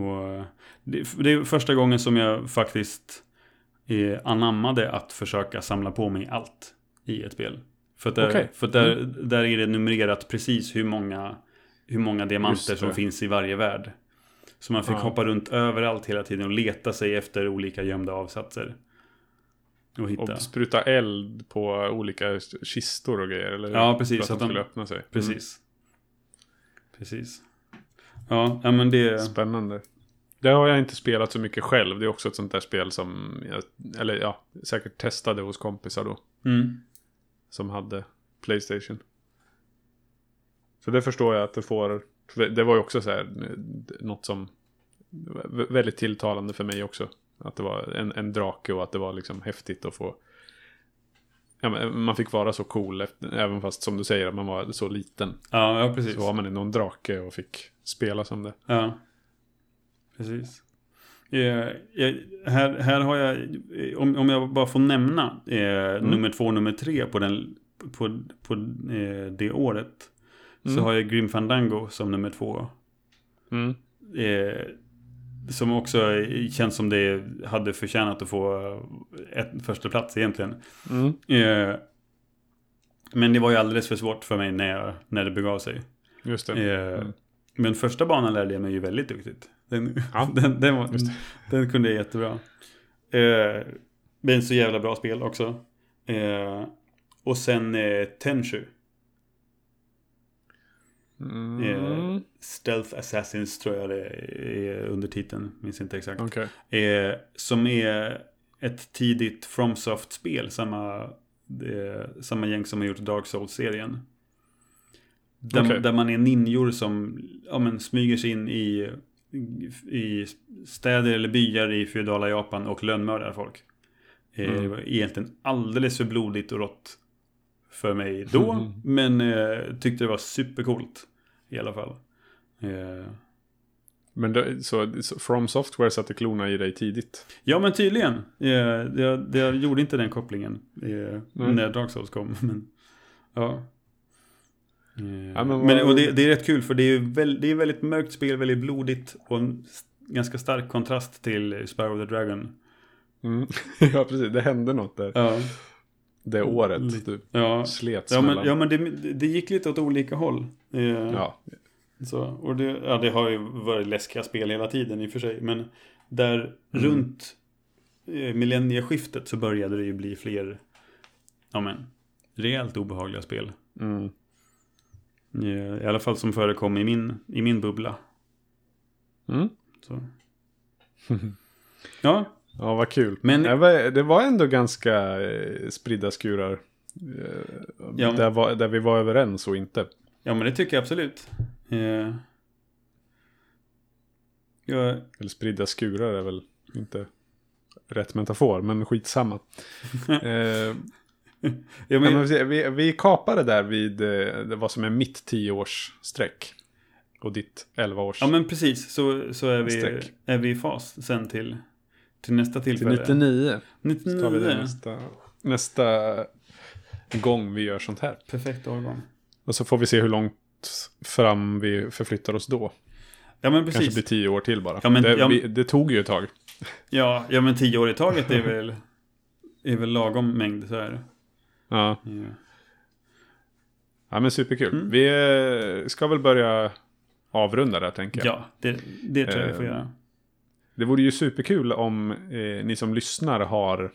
och det, det är första gången som jag faktiskt eh, anammade att försöka samla på mig allt i ett spel. För, att där, Okej. för där, där är det numrerat precis hur många, hur många diamanter som finns i varje värld. Så man fick Ja. hoppa runt överallt hela tiden och leta sig efter olika gömda avsatser. Och hitta. Och spruta eld på olika kistor och grejer. Eller hur? Ja, precis, För att så att de- skulle öppna sig. Precis. Precis. Ja, ja men det... Mm. Spännande. Det har jag inte spelat så mycket själv. Det är också ett sånt där spel som jag, eller ja, säkert testade hos kompisar då. Mm. Som hade Playstation. Så det förstår jag att det får. Det var ju också så här något som var väldigt tilltalande för mig också. Att det var en, en drake och att det var liksom häftigt att få. Ja, man fick vara så cool, efter, även fast som du säger att man var så liten. Ja, ja, precis. Så var man någon drake och fick spela som det. Ja. Precis. Eh, jag, här, här har jag, eh, om, om jag bara får nämna eh, nummer två och nummer tre på, den, på, på eh, det året. Så Mm. har jag Grim Fandango som nummer två. Mm. Eh, som också eh, känns som det hade förtjänat att få ett första plats egentligen. Mm. Men det var ju alldeles för svårt för mig när, jag, när det begav sig. Just det. Mm. Men första banan lärde jag mig ju väldigt duktigt. Den, Ja, den, den, var, den kunde jag jättebra. Eh, men så jävla bra spel också. Eh, och sen eh, Tenshu. Mm. Eh, Stealth Assassins tror jag det är under titeln. Minns inte exakt. Okej. Eh, som är ett tidigt FromSoft-spel. Samma, eh, samma gäng som har gjort Dark Souls-serien. Där, Okej. där man är ninjor som ja, men, smyger sig in i, i städer eller byar i feodala Japan och lönnmördar folk. Eh, Mm. Det var egentligen alldeles för blodigt och rått för mig då. Mm. Men eh, tyckte det var supercoolt i alla fall. Eh, Men det, så, så From Software satte klorna i dig tidigt? Ja men tydligen. Eh, jag, jag gjorde inte den kopplingen eh, Nej. när Dark Souls kom. Men, ja. Eh, Ja, men men, och det, det är rätt kul för det är, väl, det är väldigt mörkt spel, väldigt blodigt och en ganska stark kontrast till Sparrow the Dragon. Mm. ja, precis. Det hände något där. Ja, Det året. Du ja. slets ja men, mellan. ja, men det, det gick lite åt olika håll. Eh, Ja. Så, och det, ja, det har ju varit läskiga spel hela tiden i och för sig. Men där Mm. runt eh, millennieskiftet så började det ju bli fler, ja men, rejält obehagliga spel. Mm. Eh, I alla fall som förekom i min, i min bubbla. Mm. Så. Ja, Ja, vad kul. Men- det, var, det var ändå ganska eh, spridda skurar. Eh, Ja. där, var, där vi var överens och inte. ja men det tycker jag absolut. Eh, jag, Eller spridda skurar är väl inte rätt metafor, men skitsamma. eh, ja, Ja, men, men vi, vi kapade där vid eh, det vad som är mitt 10-årsstreck. Och ditt 11-års. ja men precis, så, så är, vi, Streck. är vi i fas sen till, till nästa till tillfälle. 99. 99. Så tar vi det nästa, nästa gång vi gör sånt här. Perfekt årgång. Och så får vi se hur långt fram vi förflyttar oss då. Ja men Kanske precis. blir tio år till bara. Ja, men- det, ja, vi, det tog ju ett tag. Ja, ja men tio år i taget är väl, är väl lagom mängd så här. Ja, Ja. ja men superkul. Mm. Vi eh, ska väl börja avrunda där tänker jag. Ja, det, det tror jag vi får Eh, göra. Det vore ju superkul om eh, ni som lyssnar har...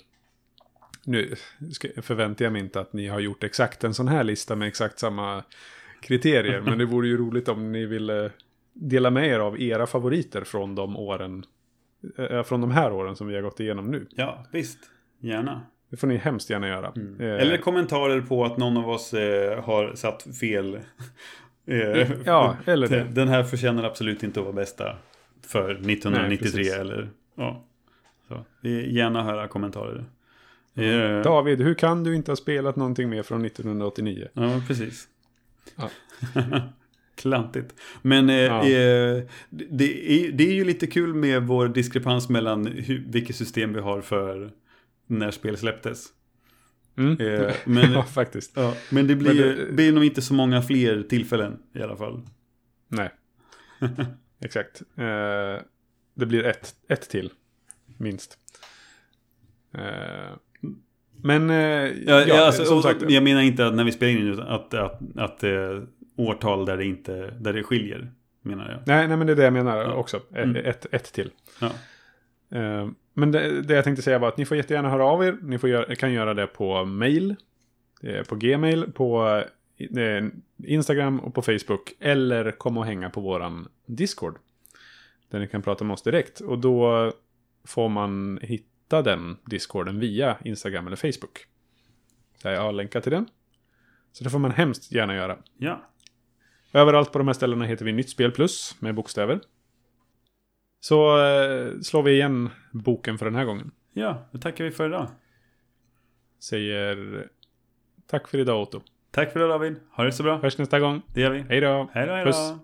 Nu ska, förväntar jag mig inte att ni har gjort exakt en sån här lista med exakt samma kriterier. men det vore ju roligt om ni ville dela med er av era favoriter från de åren. Eh, från de här åren som vi har gått igenom nu. Ja, visst. Gärna. Det får ni hemskt gärna göra. Eh, Eller kommentarer på att någon av oss eh, har satt fel. Eh, Ja, eller det. Den här förtjänar absolut inte att vara bästa för 1993 precis. eller ja. Så, gärna höra kommentarer. Eh, David, hur kan du inte ha spelat någonting mer från 1989? Ja, precis. Ja. Klantigt. Men eh, Ja. eh, det, är, det är ju lite kul med vår diskrepans mellan hur, vilket system vi har för när spel släpptes. Mm. Eh, men, ja, faktiskt. ja, men det blir, Men det- blir nog inte så många fler tillfällen i alla fall. Nej. Exakt. Eh, det blir ett, ett till. Minst. Eh, Men, eh, Ja, ja, alltså, som sagt. Jag menar inte att när vi spelar in utan att, att, att är årtal där det inte där det skiljer. Menar jag. Nej, nej, men det är det jag menar också. Ett, Mm. ett, ett till. Ja. Eh, Men det, det jag tänkte säga var att ni får jättegärna höra av er. Ni får göra, kan göra det på mail, eh, på gmail, på eh, Instagram och på Facebook. Eller komma och hänga på våran Discord. Där ni kan prata med oss direkt. Och då får man hitta den Discorden via Instagram eller Facebook. Där jag har länkat till den. Så det får man hemskt gärna göra. Ja. Överallt på de här ställena heter vi Nytt Spel Plus med bokstäver. Så eh, slår vi igen boken för den här gången. Ja, då tackar vi för idag. Säger tack för idag Otto. Tack för det David. Ha det så bra. Hörs nästa gång. Det gör vi. Hej då. Hej då, hej Puss. då.